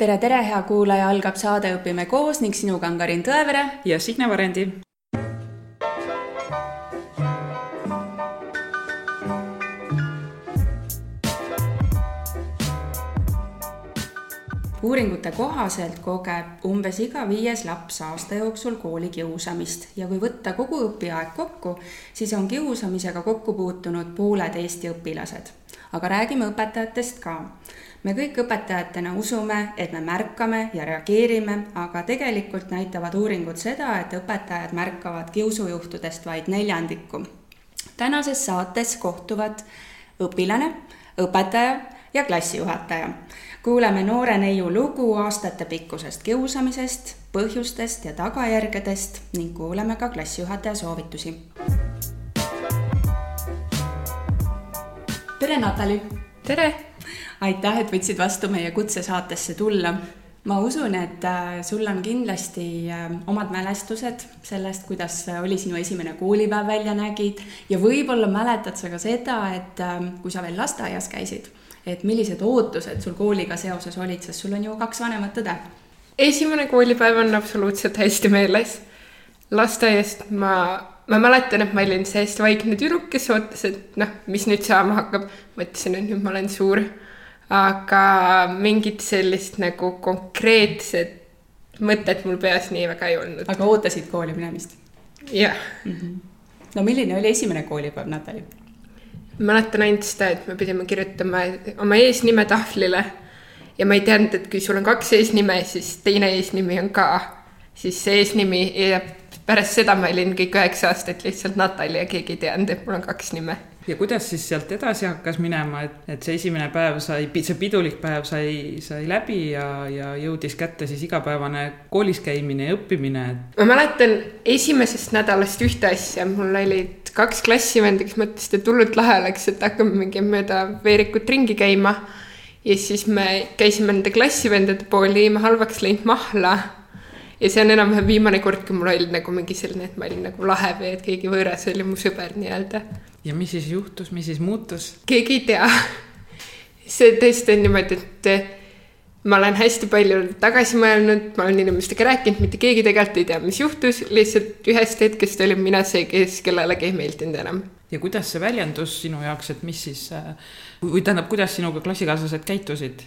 tere, tere, hea kuulaja, algab saade Õpime koos ning sinuga on Karin Tõevere ja Signe Varendi. uuringute kohaselt kogeb umbes iga viies laps aasta jooksul koolikiusamist ja kui võtta kogu õpiaeg kokku, siis on kiusamisega kokku puutunud pooled Eesti õpilased. Aga räägime õpetajatest ka me kõik õpetajatena usume, et me märkame ja reageerime, aga tegelikult näitavad uuringud seda, et õpetajad märkavad kiusujuhtudest vaid neljandiku. tänases saates kohtuvad õpilane, õpetaja ja klassijuhataja. kuuleme noore neiu lugu aastatepikkusest kiusamisest, põhjustest ja tagajärgedest ning kuuleme ka klassijuhataja soovitusi. Tere, Natali! tere! aitäh, et võtsid vastu meie kutse saatesse tulla. ma usun, et äh, sul on kindlasti äh, omad mälestused sellest, kuidas oli sinu esimene koolipäev välja nägid ja võib-olla mäletad sa ka seda, et kui sa veel lasteaias käisid, et millised ootused sul kooliga seoses olid, sest sul on ju kaks vanemat õde. esimene koolipäev on absoluutselt hästi meeles. lasteaiast ma ma mäletan, et ma olin see hästi vaikne tüdruk, kes ootas, et noh, mis nüüd saama hakkab. mõtlesin, et nüüd ma olen suur aga mingit sellist nagu konkreetset mõtet mul peas nii väga ei olnud. aga ootasid kooli minemist? jah mm. -hmm. no milline oli esimene koolipäev, Natali? mäletan ainult seda, et me pidime kirjutama oma eesnime tahvlile ja ma ei teadnud, et kui sul on kaks eesnime, siis teine eesnimi on ka, siis see eesnimi ja pärast seda ma olin kõik üheksa aastat lihtsalt Natali ja keegi ei teadnud, et mul on kaks nime ja kuidas siis sealt edasi hakkas minema, et, et see esimene päev sai, see pidulik päev sai, sai läbi ja, ja jõudis kätte siis igapäevane koolis käimine ja õppimine? ma mäletan esimesest nädalast ühte asja, mul olid kaks klassivenda, kes mõtlesid, et hullult lahe oleks, et hakkame mingi mööda veerikut ringi käima. ja siis me käisime nende klassivendade pool, jõime halvaks läinud mahla ja see on enam-vähem viimane kord, kui mul oli nagu mingi selline, et ma olin nagu lahe või et keegi võõras oli mu sõber nii-öelda. ja mis siis juhtus, mis siis muutus? keegi ei tea. see tõesti on niimoodi, et ma olen hästi palju tagasi mõelnud, ma olen inimestega rääkinud, mitte keegi tegelikult ei tea, mis juhtus, lihtsalt ühest hetkest olin mina see, kes kellelegi ei meeldinud enam. ja kuidas see väljendus sinu jaoks, et mis siis, või tähendab, kuidas sinuga klassikaaslased käitusid?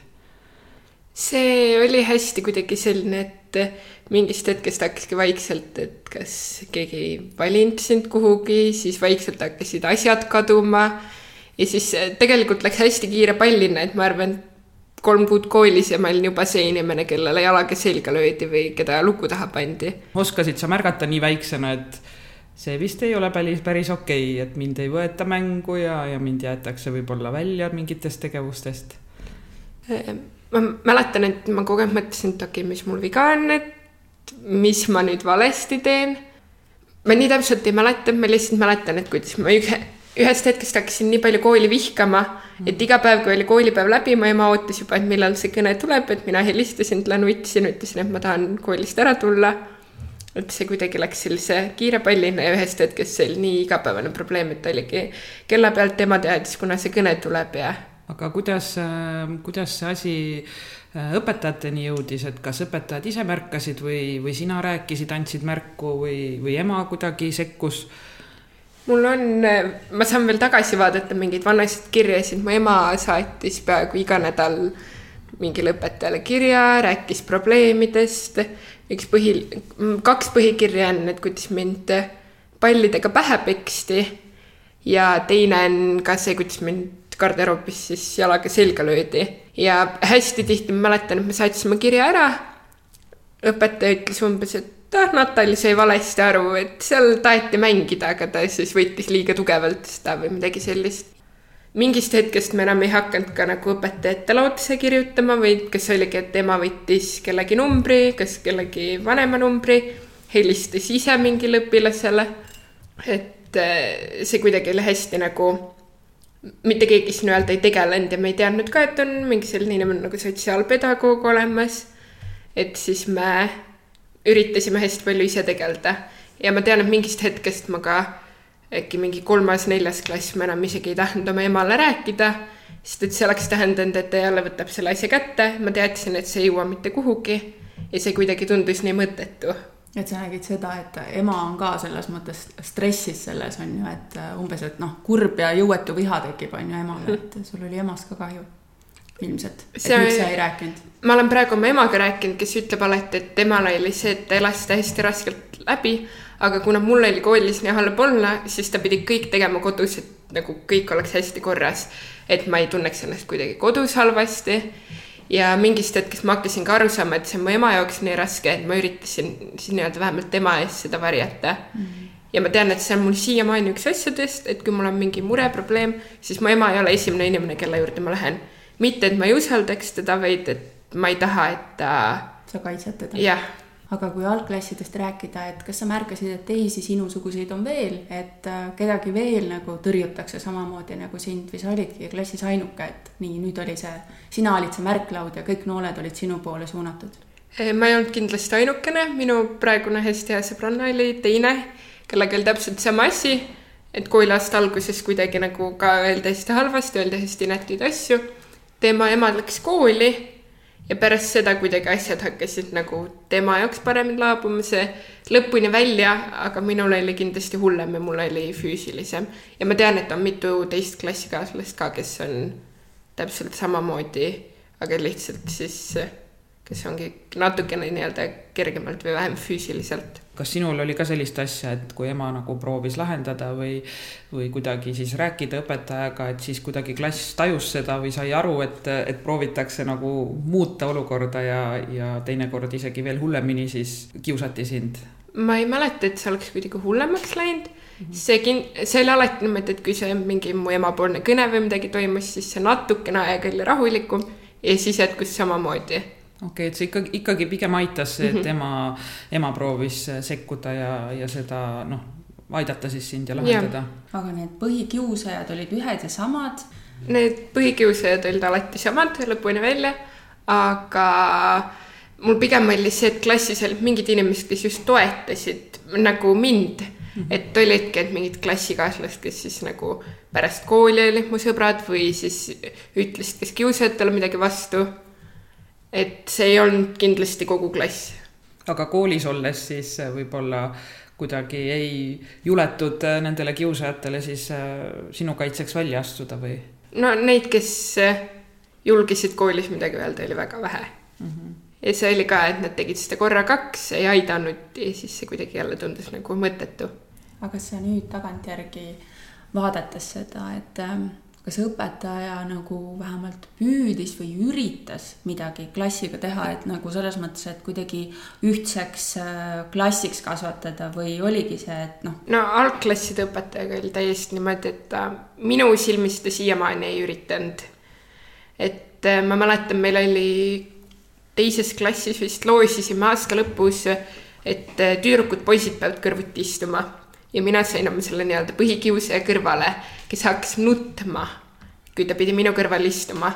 see oli hästi kuidagi selline, et mingist hetkest hakkaski vaikselt, et kas keegi ei valinud sind kuhugi, siis vaikselt hakkasid asjad kaduma. ja siis tegelikult läks hästi kiire pallina, et ma arvan, kolm kuud koolis ja ma olin juba see inimene, kellele jalaga selga löödi või keda luku taha pandi. oskasid sa märgata nii väiksena, et see vist ei ole päris, päris okei okay,, et mind ei võeta mängu ja, ja mind jäetakse võib-olla välja mingitest tegevustest? Ma mäletan, et ma kogu aeg mõtlesin, et okei okay,, mis mul viga on, et mis ma nüüd valesti teen. ma nii täpselt ei mäleta, ma lihtsalt mäletan, et kuidas ma ühe, ühest hetkest hakkasin nii palju kooli vihkama, et iga päev, kui oli koolipäev läbi, mu ema ootas juba, et millal see kõne tuleb, et mina helistasin talle, nutisin, ütlesin, et ma tahan koolist ära tulla. et see kuidagi läks sellise kiire pallina ja ühest hetkest see oli nii igapäevane probleem, et oligi kella pealt ema teadis, kuna see kõne tuleb ja aga kuidas, äh, kuidas see asi äh, õpetajateni jõudis, et kas õpetajad ise märkasid või, või sina rääkisid, andsid märku või, või ema kuidagi sekkus? mul on, äh, ma saan veel tagasi vaadata mingeid vanasid kirjasid, mu ema saatis peaaegu iga nädal mingile õpetajale kirja, rääkis probleemidest. üks põhi, kaks põhikirja on, et kuidas mind pallidega pähe peksti ja teine on ka see, kuidas mind garderoobis siis jalaga selga löödi ja hästi tihti ma mäletan, et me saatsime kirja ära. õpetaja ütles umbes, et ah, Natali sai valesti aru, et seal taheti mängida, aga ta siis võttis liiga tugevalt seda või midagi sellist. mingist hetkest me enam ei hakanud ka nagu õpetajatele otse kirjutama, vaid kas oligi, et ema võttis kellegi numbri, kas kellegi vanema numbri, helistas ise mingile õpilasele. et eh, see kuidagi oli hästi nagu mitte keegi siin öelda ei tegelenud ja me ei teadnud ka, et on mingi selline inimene nagu sotsiaalpedagoog olemas. et siis me üritasime hästi palju ise tegeleda ja ma tean, et mingist hetkest ma ka äkki mingi kolmas-neljas klass ma enam isegi ei tahtnud oma emale rääkida. sest et see oleks tähendanud, et ta jälle võtab selle asja kätte, ma teadsin, et see ei jõua mitte kuhugi ja see kuidagi tundus nii mõttetu et sa nägid seda, et ema on ka selles mõttes stressis selles on ju, et umbes, et noh, kurb ja jõuetu viha tekib on ju emale, et sul oli emast ka kahju ilmselt, et see, miks sa ei rääkinud? ma olen praegu oma emaga rääkinud, kes ütleb alati, et temal oli see, et ta elas seda hästi raskelt läbi, aga kuna mul oli koolis nii halb olla, siis ta pidi kõik tegema kodus, et nagu kõik oleks hästi korras. et ma ei tunneks ennast kuidagi kodus halvasti. Ja mingist hetkest ma hakkasin ka aru saama, et see on mu ema jaoks nii raske, et ma üritasin siis nii-öelda vähemalt tema eest seda varjata mm. -hmm ja ma tean, et see on mul siiamaani üks asjadest, et kui mul on mingi mure, probleem, siis mu ema ei ole esimene inimene, kelle juurde ma lähen mitte, et ma ei usaldaks teda, vaid et ma ei taha, et ta. sa kaitsed teda? jah. Aga kui algklassidest rääkida, et kas sa märkasid, et teisi sinusuguseid on veel, et äh, kedagi veel nagu tõrjutakse samamoodi nagu sind või sa olidki klassis ainuke, et nii, nüüd oli see, sina olid see märklaud ja kõik nooled olid sinu poole suunatud? ma ei olnud kindlasti ainukene, minu praegune hästi hea sõbranna oli teine, kellega oli täpselt sama asi et kooliaasta alguses kuidagi nagu ka öelda hästi halvasti, öelda hästi inetuid asju tema ema läks kooli ja pärast seda kuidagi asjad hakkasid nagu tema jaoks paremini laabuma, see lõpuni välja, aga minul oli kindlasti hullem ja mul oli füüsilisem. ja ma tean, et on mitu teist klassikaaslast ka, kes on täpselt samamoodi, aga lihtsalt siis, kes ongi natukene nii-öelda kergemalt või vähem füüsiliselt kas sinul oli ka sellist asja, et kui ema nagu proovis lahendada või, või kuidagi siis rääkida õpetajaga, et siis kuidagi klass tajus seda või sai aru, et, et proovitakse nagu muuta olukorda ja, ja teinekord isegi veel hullemini siis kiusati sind? ma ei mäleta, et see oleks kuidagi hullemaks läinud mm. -hmm. see kin-, see oli alati niimoodi, et kui see mingi mu emapoolne kõne või midagi toimus, siis see natukene aega oli rahulikum ja siis jätkus samamoodi okei okay,, et see ikkagi, ikkagi pigem aitas see, et mhm. ema, ema proovis sekkuda ja, ja seda noh, aidata siis sind ja lahendada. aga need põhikiusajad olid ühed ja samad? Need põhikiusajad olid alati samad lõpuni välja, aga mul pigem oli see, et klassis olid mingid inimesed, kes just toetasid nagu mind mm. -hmm. et olidki, et mingid klassikaaslased, kes siis nagu pärast kooli olid mu sõbrad või siis ütlesid kas kiusajatele midagi vastu et see ei olnud kindlasti kogu klass. aga koolis olles siis äh, võib-olla kuidagi ei juletud äh, nendele kiusajatele siis äh, sinu kaitseks välja astuda või? no neid, kes julgesid koolis midagi öelda, oli väga vähe mm. -hmm. ja see oli ka, et nad tegid seda korra kaks, ei aidanud ja siis see kuidagi jälle tundus nagu mõttetu. aga kas sa nüüd tagantjärgi vaadates seda, et ähm, kas õpetaja nagu vähemalt püüdis või üritas midagi klassiga teha, et nagu selles mõttes, et kuidagi ühtseks äh, klassiks kasvatada või oligi see, et noh? no algklasside õpetajaga oli täiesti niimoodi, et ta minu silmis ta siiamaani ei üritanud. et äh, ma mäletan, meil oli teises klassis vist loosisime aasta lõpus, et äh, tüdrukud-poisid peavad kõrvuti istuma ja mina sain oma selle nii-öelda põhikiusaja kõrvale, kes hakkas nutma, kui ta pidi minu kõrval istuma.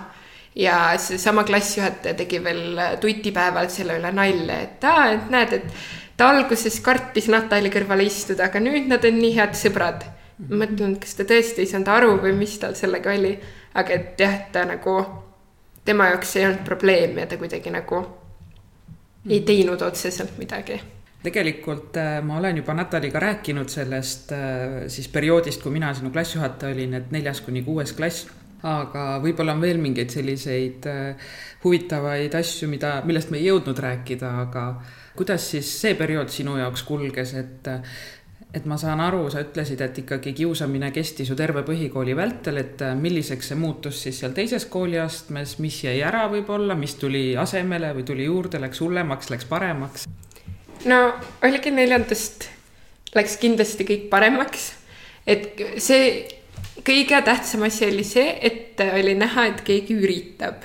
ja seesama klassijuhataja tegi veel tutipäeval selle üle nalja, et aa, et näed, et ta alguses kartis Natali kõrvale istuda, aga nüüd nad on nii head sõbrad. ma mõtlen, kas ta tõesti ei saanud aru või mis tal sellega oli, aga et jah, ta nagu, tema jaoks ei olnud probleem ja ta kuidagi nagu ei teinud otseselt midagi tegelikult äh, ma olen juba Nataliga rääkinud sellest äh, siis perioodist, kui mina sinu klassijuhataja olin, et neljas kuni kuues klass. aga võib-olla on veel mingeid selliseid äh, huvitavaid asju, mida, millest me ei jõudnud rääkida, aga kuidas siis see periood sinu jaoks kulges, et et ma saan aru, sa ütlesid, et ikkagi kiusamine kestis ju terve põhikooli vältel, et milliseks see muutus siis seal teises kooliastmes, mis jäi ära võib-olla, mis tuli asemele või tuli juurde, läks hullemaks, läks paremaks? No oligi neljandast läks kindlasti kõik paremaks. et see kõige tähtsam asi oli see, et oli näha, et keegi üritab.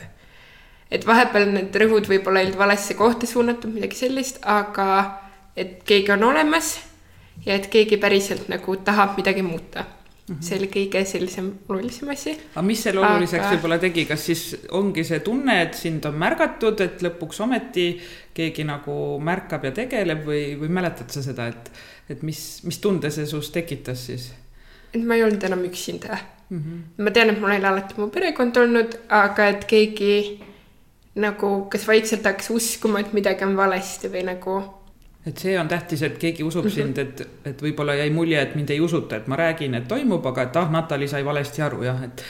et vahepeal need rõhud võib-olla olid valesse kohta suunatud, midagi sellist, aga et keegi on olemas ja et keegi päriselt nagu tahab midagi muuta Mm -hmm. see oli kõige sellisem olulisem asi. aga mis selle oluliseks aga... võib-olla tegi, kas siis ongi see tunne, et sind on märgatud, et lõpuks ometi keegi nagu märkab ja tegeleb või, või mäletad sa seda, et, et mis, mis tunde see sus tekitas siis? et ma ei olnud enam üksinda mm. -hmm. ma tean, et mul oli alati mu perekond olnud, aga et keegi nagu kas vaikselt hakkas uskuma, et midagi on valesti või nagu et see on tähtis, et keegi usub -hmm. sind, et, et võib-olla jäi mulje, et mind ei usuta, et ma räägin, et toimub, aga et ah, Natali sai valesti aru jah, et.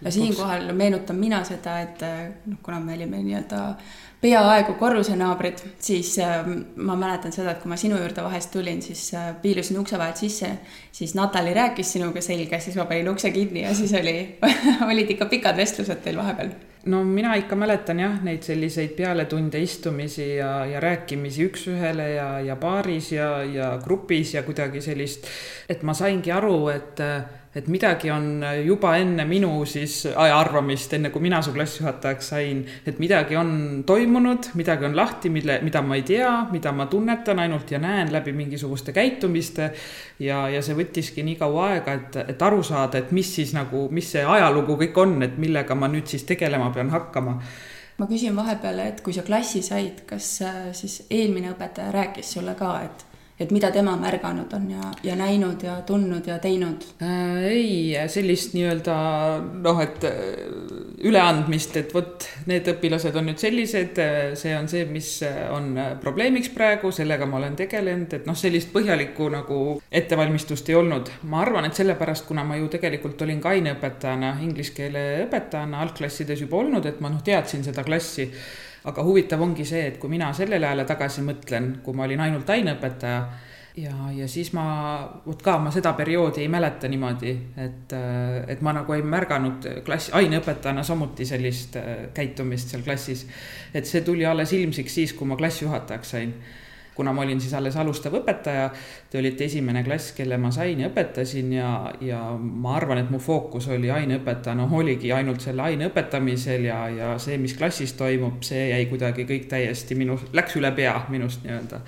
no siinkohal meenutan mina seda, et noh, kuna me olime nii-öelda peaaegu korrusenaabrid, siis äh, ma mäletan seda, et kui ma sinu juurde vahest tulin, siis äh, piilusin ukse vahelt sisse, siis Natali rääkis sinuga selga, siis ma panin ukse kinni ja siis oli olid ikka pikad vestlused teil vahepeal no mina ikka mäletan jah, neid selliseid pealetunde istumisi ja, ja rääkimisi üks-ühele ja, ja baaris ja, ja grupis ja kuidagi sellist, et ma saingi aru, et et midagi on juba enne minu siis arvamist, enne kui mina su klassijuhatajaks sain, et midagi on toimunud, midagi on lahti, mille, mida ma ei tea, mida ma tunnetan ainult ja näen läbi mingisuguste käitumiste. ja, ja see võttiski nii kaua aega, et, et aru saada, et mis siis nagu, mis see ajalugu kõik on, et millega ma nüüd siis tegelema pean hakkama ma küsin vahepeal, et kui sa klassi said, kas äh, siis eelmine õpetaja rääkis sulle ka, et et mida tema märganud on ja, ja näinud ja tundnud ja teinud äh,? ei, sellist nii-öelda noh, et äh, üleandmist, et vot need õpilased on nüüd sellised, äh, see on see, mis on probleemiks praegu, sellega ma olen tegelenud, et noh, sellist põhjalikku nagu ettevalmistust ei olnud. ma arvan, et sellepärast, kuna ma ju tegelikult olin ka aineõpetajana, inglise keele õpetajana algklassides juba olnud, et ma noh, teadsin seda klassi aga huvitav ongi see, et kui mina sellele ajale tagasi mõtlen, kui ma olin ainult aineõpetaja ja, ja siis ma, vot ka ma seda perioodi ei mäleta niimoodi, et, et ma nagu ei märganud klassi, aineõpetajana samuti sellist äh, käitumist seal klassis. et see tuli alles ilmsiks siis, kui ma klassijuhatajaks sain kuna ma olin siis alles alustav õpetaja, te olite esimene klass, kelle ma sain ja õpetasin ja, ja ma arvan, et mu fookus oli aineõpetajana no, oligi ainult selle aine õpetamisel ja, ja see, mis klassis toimub, see jäi kuidagi kõik täiesti minu, läks üle pea minust nii-öelda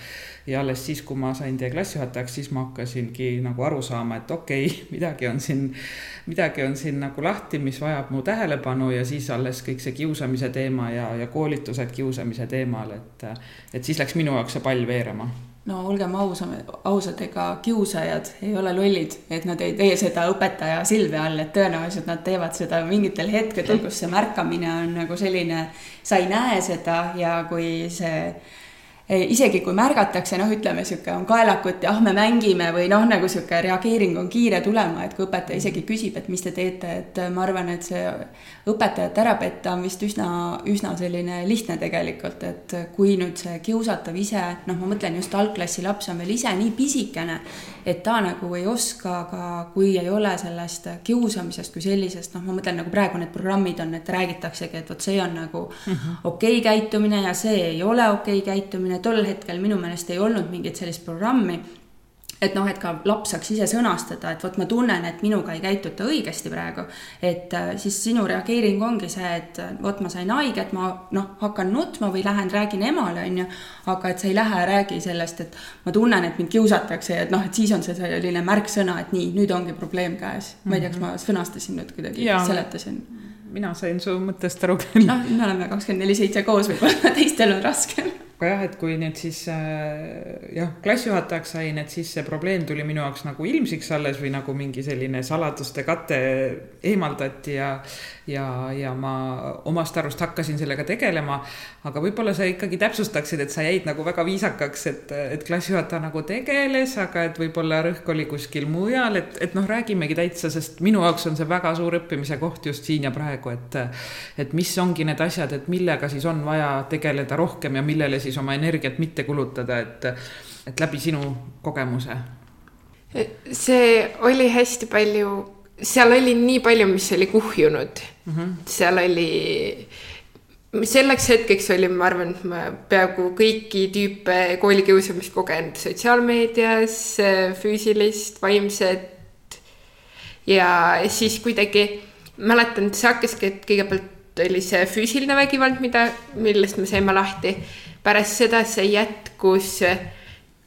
ja alles siis, kui ma sain teie klassijuhatajaks, siis ma hakkasingi nagu aru saama, et okei okay,, midagi on siin, midagi on siin nagu lahti, mis vajab mu tähelepanu ja siis alles kõik see kiusamise teema ja, ja koolitused kiusamise teemal, et, et siis läks minu jaoks see pall veerema. No olgem ausam, ausad, ega kiusajad ei ole lollid, et nad ei tee seda õpetaja silme all, et tõenäoliselt nad teevad seda mingitel hetkedel, kus see märkamine on nagu selline, sa ei näe seda ja kui see isegi kui märgatakse, noh, ütleme niisugune on kaelakut ja ah, me mängime või noh, nagu niisugune reageering on kiire tulema, et kui õpetaja isegi küsib, et mis te teete, et ma arvan, et see õpetajat ära petta on vist üsna, üsna selline lihtne tegelikult, et kui nüüd see kiusatav ise, noh, ma mõtlen just algklassi laps on veel ise nii pisikene, et ta nagu ei oska ka, kui ei ole sellest kiusamisest kui sellisest, noh, ma mõtlen nagu praegu need programmid on, et räägitaksegi, et vot see on nagu mm -hmm. okei okay käitumine ja see ei ole okei okay käitumine tol hetkel minu meelest ei olnud mingit sellist programmi et noh, et ka laps saaks ise sõnastada, et vot ma tunnen, et minuga ei käituta õigesti praegu. et äh, siis sinu reageering ongi see, et äh, vot ma sain haiget, ma noh, hakkan nutma või lähen räägin emale, on ju. aga et sa ei lähe, räägi sellest, et ma tunnen, et mind kiusatakse ja et noh, et siis on see selline märksõna, et nii, nüüd ongi probleem käes. ma ei tea, kas ma mhm. sõnastasin nüüd kuidagi, seletasin mina sain su mõttest aru küll. noh, me oleme kakskümmend neli seitse koos, võib-olla teistel on raskem aga jah, et kui nüüd siis äh, jah, klassijuhatajaks sain, et siis see probleem tuli minu jaoks nagu ilmsiks alles või nagu mingi selline saladuste kate eemaldati ja ja, ja ma omast arust hakkasin sellega tegelema. aga võib-olla sa ikkagi täpsustaksid, et sa jäid nagu väga viisakaks, et, et klassijuhataja nagu tegeles, aga et võib-olla rõhk oli kuskil mujal, et, et noh, räägimegi täitsa, sest minu jaoks on see väga suur õppimise koht just siin ja praegu, et et mis ongi need asjad, et millega siis on vaja tegeleda rohkem ja millele siis oma energiat mitte kulutada, et, et läbi sinu kogemuse see oli hästi palju seal oli nii palju, mis oli kuhjunud mm. -hmm. seal oli, selleks hetkeks oli, ma arvan, et ma peaaegu kõiki tüüpe koolikiusamist kogenud sotsiaalmeedias, füüsilist, vaimset. ja siis kuidagi mäletan, et see hakkaski, et kõigepealt oli see füüsiline vägivald, mida, millest me saime lahti. Pärast seda see jätkus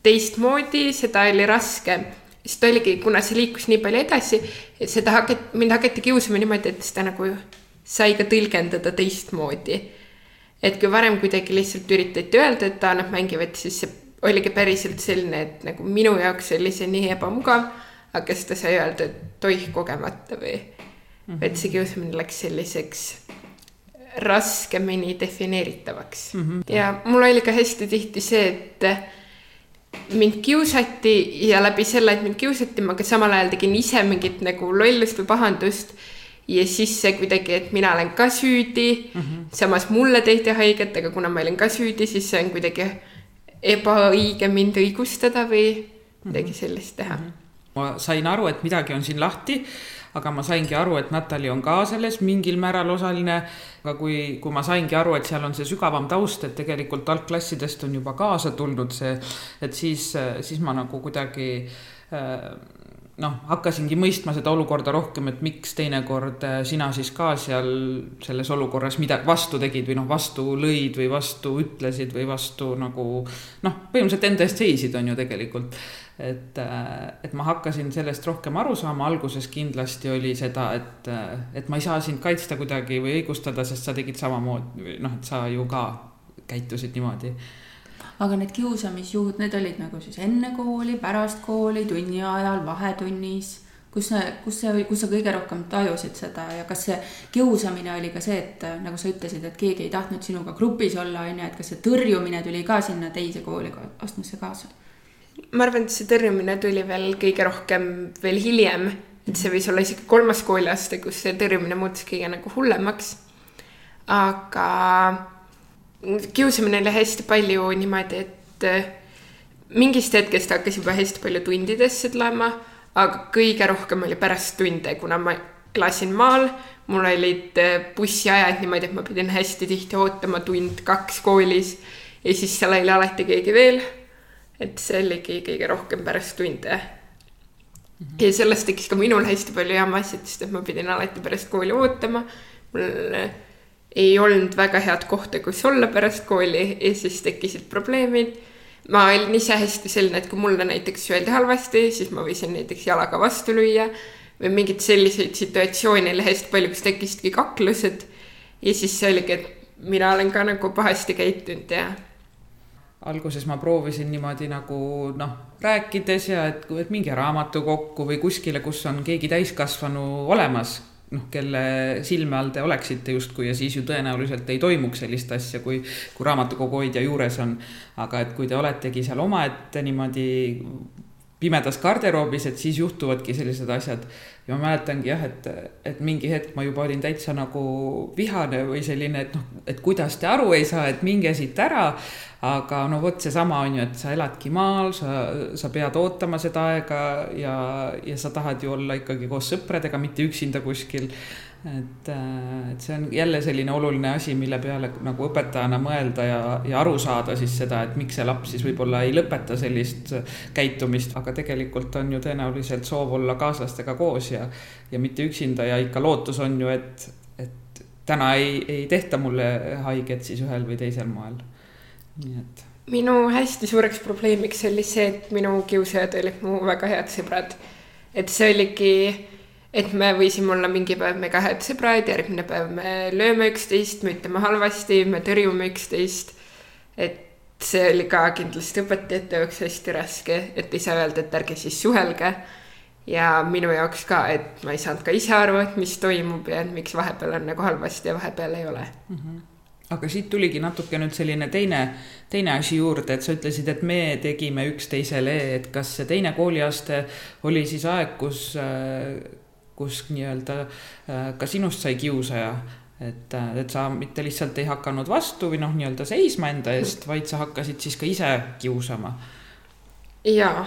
teistmoodi, seda oli raske siis ta oligi, kuna see liikus nii palju edasi, seda hakati, mind hakati kiusama niimoodi, et seda nagu sai ka tõlgendada teistmoodi. et kui varem kuidagi lihtsalt üritati öelda, et aa, nad mängivad, siis see oligi päriselt selline, et nagu minu jaoks oli see nii ebamugav, aga siis ta sai öelda, et oih, kogemata või mm, -hmm. et see kiusamine läks selliseks raskemini defineeritavaks mm. -hmm. ja mul oli ka hästi tihti see, et mind kiusati ja läbi selle, et mind kiusati, ma ka samal ajal tegin ise mingit nagu lollust või pahandust. ja siis see kuidagi, et mina olen ka süüdi mm, -hmm. samas mulle tehti haiget, aga kuna ma olin ka süüdi, siis see on kuidagi ebaõige mind õigustada või midagi mhm. sellist teha mm. -hmm. ma sain aru, et midagi on siin lahti aga ma saingi aru, et Natali on ka selles mingil määral osaline. aga kui, kui ma saingi aru, et seal on see sügavam taust, et tegelikult algklassidest on juba kaasa tulnud see, et siis, siis ma nagu kuidagi äh, noh, hakkasingi mõistma seda olukorda rohkem, et miks teinekord äh, sina siis ka seal selles olukorras midagi vastu tegid või noh, vastu lõid või vastu ütlesid või vastu nagu noh, põhimõtteliselt enda eest seisid, on ju tegelikult. et, äh, et ma hakkasin sellest rohkem aru saama, alguses kindlasti oli seda, et, äh, et ma ei saa sind kaitsta kuidagi või õigustada, sest sa tegid samamoodi, noh, et sa ju ka käitusid niimoodi aga need kiusamisjuhud, need olid nagu siis enne kooli, pärast kooli, tunni ajal, vahetunnis kus kus see, kus sa kõige rohkem tajusid seda ja kas see kiusamine oli ka see, et nagu sa ütlesid, et keegi ei tahtnud sinuga grupis olla, on ju, et kas see tõrjumine tuli ka sinna teise kooli astmesse kaasa? ma arvan, et see tõrjumine tuli veel kõige rohkem veel hiljem, et see võis olla isegi kolmas kooliaste, kus see tõrjumine muutus kõige nagu hullemaks. aga kiusamine oli hästi palju niimoodi, et äh, mingist hetkest hakkas juba hästi palju tundidesse tulema, aga kõige rohkem oli pärast tunde, kuna ma elasin maal, mul olid äh, bussiajad niimoodi, et ma pidin hästi tihti ootama tund-kaks koolis ja siis seal oli alati keegi veel. et see oligi kõige rohkem pärast tunde mm. -hmm. ja sellest tekkis ka minul hästi palju jamasid, sest et ma pidin alati pärast kooli ootama. mul äh, ei olnud väga head kohta, kus olla pärast kooli ja siis tekkisid probleemid. ma olin ise hästi selline, et kui mulle näiteks öeldi halvasti, siis ma võisin näiteks jalaga vastu lüüa või mingeid selliseid situatsioone oli hästi palju, kus tekkisidki kaklused. ja siis see oligi, et mina olen ka nagu pahasti käitunud ja alguses ma proovisin niimoodi nagu noh, rääkides ja et, et minge raamatukokku või kuskile, kus on keegi täiskasvanu olemas noh, kelle silme all te oleksite justkui ja siis ju tõenäoliselt ei toimuks sellist asja, kui, kui raamatukogu hoidja juures on. aga et kui te oletegi seal omaette niimoodi pimedas garderoobis, et siis juhtuvadki sellised asjad. ja ma mäletangi jah, et, et mingi hetk ma juba olin täitsa nagu vihane või selline, et noh, et kuidas te aru ei saa, et minge siit ära. aga no vot seesama on ju, et sa eladki maal, sa, sa pead ootama seda aega ja, ja sa tahad ju olla ikkagi koos sõpradega, mitte üksinda kuskil et, äh, et see on jälle selline oluline asi, mille peale nagu õpetajana mõelda ja, ja aru saada siis seda, et miks see laps siis võib-olla ei lõpeta sellist käitumist, aga tegelikult on ju tõenäoliselt soov olla kaaslastega koos ja, ja mitte üksinda ja ikka lootus on ju, et, et täna ei, ei tehta mulle haiget siis ühel või teisel moel. nii et minu hästi suureks probleemiks oli see, et minu kiusajad olid mu väga head sõbrad. et see oligi et me võisime olla mingi päev mega head sõbrad, järgmine päev me lööme üksteist, me ütleme halvasti, me tõrjume üksteist. et see oli ka kindlasti õpetajate jaoks hästi raske, et ei saa öelda, et ärge siis suhelge. ja minu jaoks ka, et ma ei saanud ka ise aru, et mis toimub ja et miks vahepeal on nagu halvasti ja vahepeal ei ole mm. -hmm aga siit tuligi natuke nüüd selline teine, teine asi juurde, et sa ütlesid, et me tegime üksteisele, et kas see teine kooliaste oli siis aeg, kus kus nii-öelda äh, ka sinust sai kiusaja et, äh, et sa mitte lihtsalt ei hakanud vastu või noh, nii-öelda seisma enda eest, vaid sa hakkasid siis ka ise kiusama. ja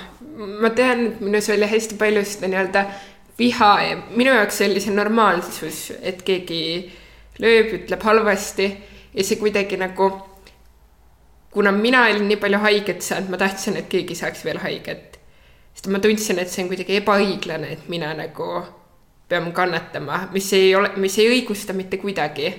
ma tean, et minus oli hästi palju seda nii-öelda viha ja minu jaoks oli see normaalsus, et keegi lööb, ütleb halvasti ja see kuidagi nagu. kuna mina olin nii palju haiget saanud, ma tahtsin, et keegi saaks veel haiget. sest ma tundsin, et see on kuidagi ebaõiglane, et mina nagu peame kannatama, mis ei ole, mis ei õigusta mitte kuidagi.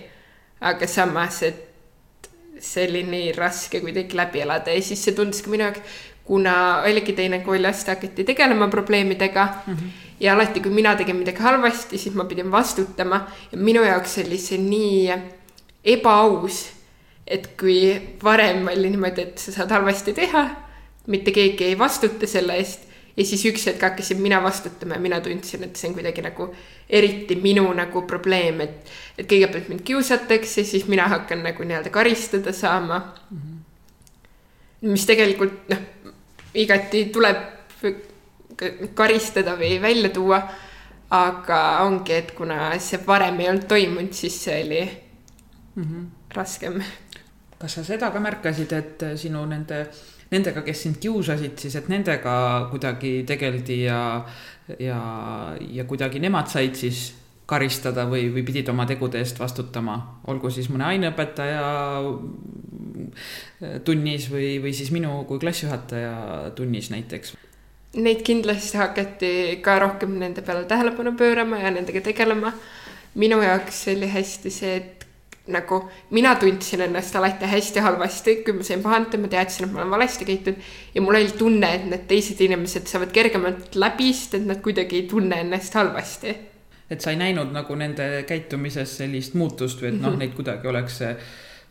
aga samas, et see oli nii raske kuidagi läbi elada ja siis see tundus ka minu jaoks, kuna oligi teine kooliaste, hakati tegelema probleemidega mm. -hmm. ja alati, kui mina tegin midagi halvasti, siis ma pidin vastutama ja minu jaoks oli see nii ebaaus. et kui varem oli niimoodi, et sa saad halvasti teha, mitte keegi ei vastuta selle eest ja siis üks hetk hakkasin mina vastutama ja mina tundsin, et see on kuidagi nagu eriti minu nagu probleem, et, et kõigepealt mind kiusatakse, siis mina hakkan nagu nii-öelda karistada saama mm. -hmm. mis tegelikult noh, igati tuleb karistada või välja tuua. aga ongi, et kuna see varem ei olnud toimunud, siis see oli mm -hmm. raskem. kas sa seda ka märkasid, et sinu nende nendega, kes sind kiusasid, siis et nendega kuidagi tegeldi ja, ja, ja kuidagi nemad said siis karistada või, või pidid oma tegude eest vastutama, olgu siis mõne aineõpetaja tunnis või, või siis minu kui klassijuhataja tunnis näiteks Neid kindlasti hakati ka rohkem nende peale tähelepanu pöörama ja nendega tegelema. minu jaoks oli hästi see, et nagu mina tundsin ennast alati hästi halvasti, kui ma sain pahandada, ma teadsin, et ma olen valesti käitunud. ja mul oli tunne, et need teised inimesed saavad kergemalt läbi, sest et nad kuidagi ei tunne ennast halvasti. et sa ei näinud nagu nende käitumises sellist muutust või et noh -hmm., neid kuidagi oleks see,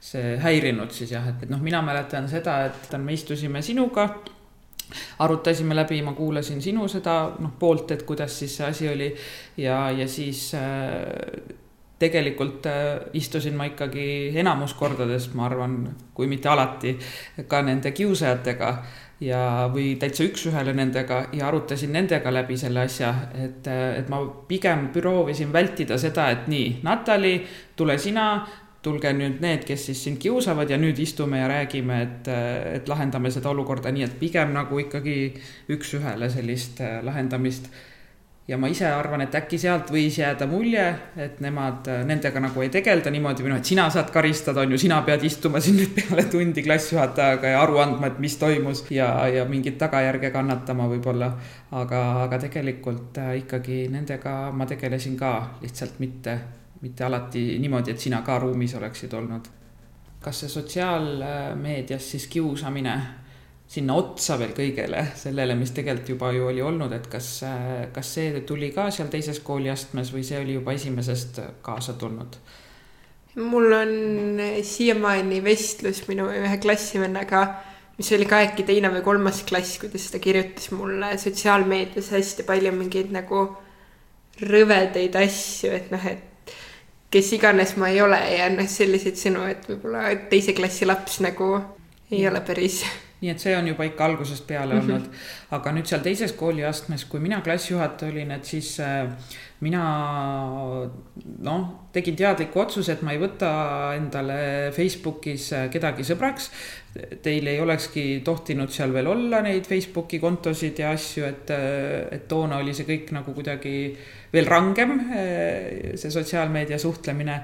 see häirinud siis jah, et, et noh, mina mäletan seda, et me istusime sinuga arutasime läbi, ma kuulasin sinu seda noh, poolt, et kuidas siis see asi oli ja, ja siis äh, tegelikult äh, istusin ma ikkagi enamus kordades, ma arvan, kui mitte alati, ka nende kiusajatega ja, või täitsa üks-ühele nendega ja arutasin nendega läbi selle asja, et, et ma pigem proovisin vältida seda, et nii, Natali, tule sina, tulge nüüd need, kes siis sind kiusavad ja nüüd istume ja räägime, et, et lahendame seda olukorda nii, et pigem nagu ikkagi üks-ühele sellist äh, lahendamist ja ma ise arvan, et äkki sealt võis jääda mulje, et nemad, nendega nagu ei tegelda niimoodi või noh, et sina saad karistada, on ju, sina pead istuma siin nüüd peale tundi klassijuhatajaga ja aru andma, et mis toimus ja, ja mingit tagajärge kannatama võib-olla. aga, aga tegelikult äh, ikkagi nendega ma tegelesin ka lihtsalt mitte, mitte alati niimoodi, et sina ka ruumis oleksid olnud. kas see sotsiaalmeedias siis kiusamine sinna otsa veel kõigele, sellele, mis tegelikult juba ju oli olnud, et kas, kas see tuli ka seal teises kooliastmes või see oli juba esimesest kaasa tulnud? mul on siiamaani vestlus minu ühe klassivennaga, mis oli ka äkki teine või kolmas klass, kuidas ta kirjutas mulle sotsiaalmeedias hästi palju mingeid nagu rõvedaid asju, et noh, et kes iganes ma ei ole ja noh, selliseid sõnu, et võib-olla teise klassi laps nagu ei ole päris nii et see on juba ikka algusest peale mm -hmm. olnud. aga nüüd seal teises kooliastmes, kui mina klassijuhataja olin, et siis äh, mina noh, tegin teadliku otsuse, et ma ei võta endale Facebookis äh, kedagi sõbraks. Teil ei olekski tohtinud seal veel olla neid Facebooki kontosid ja asju, et, äh, et toona oli see kõik nagu kuidagi veel rangem, see sotsiaalmeedia suhtlemine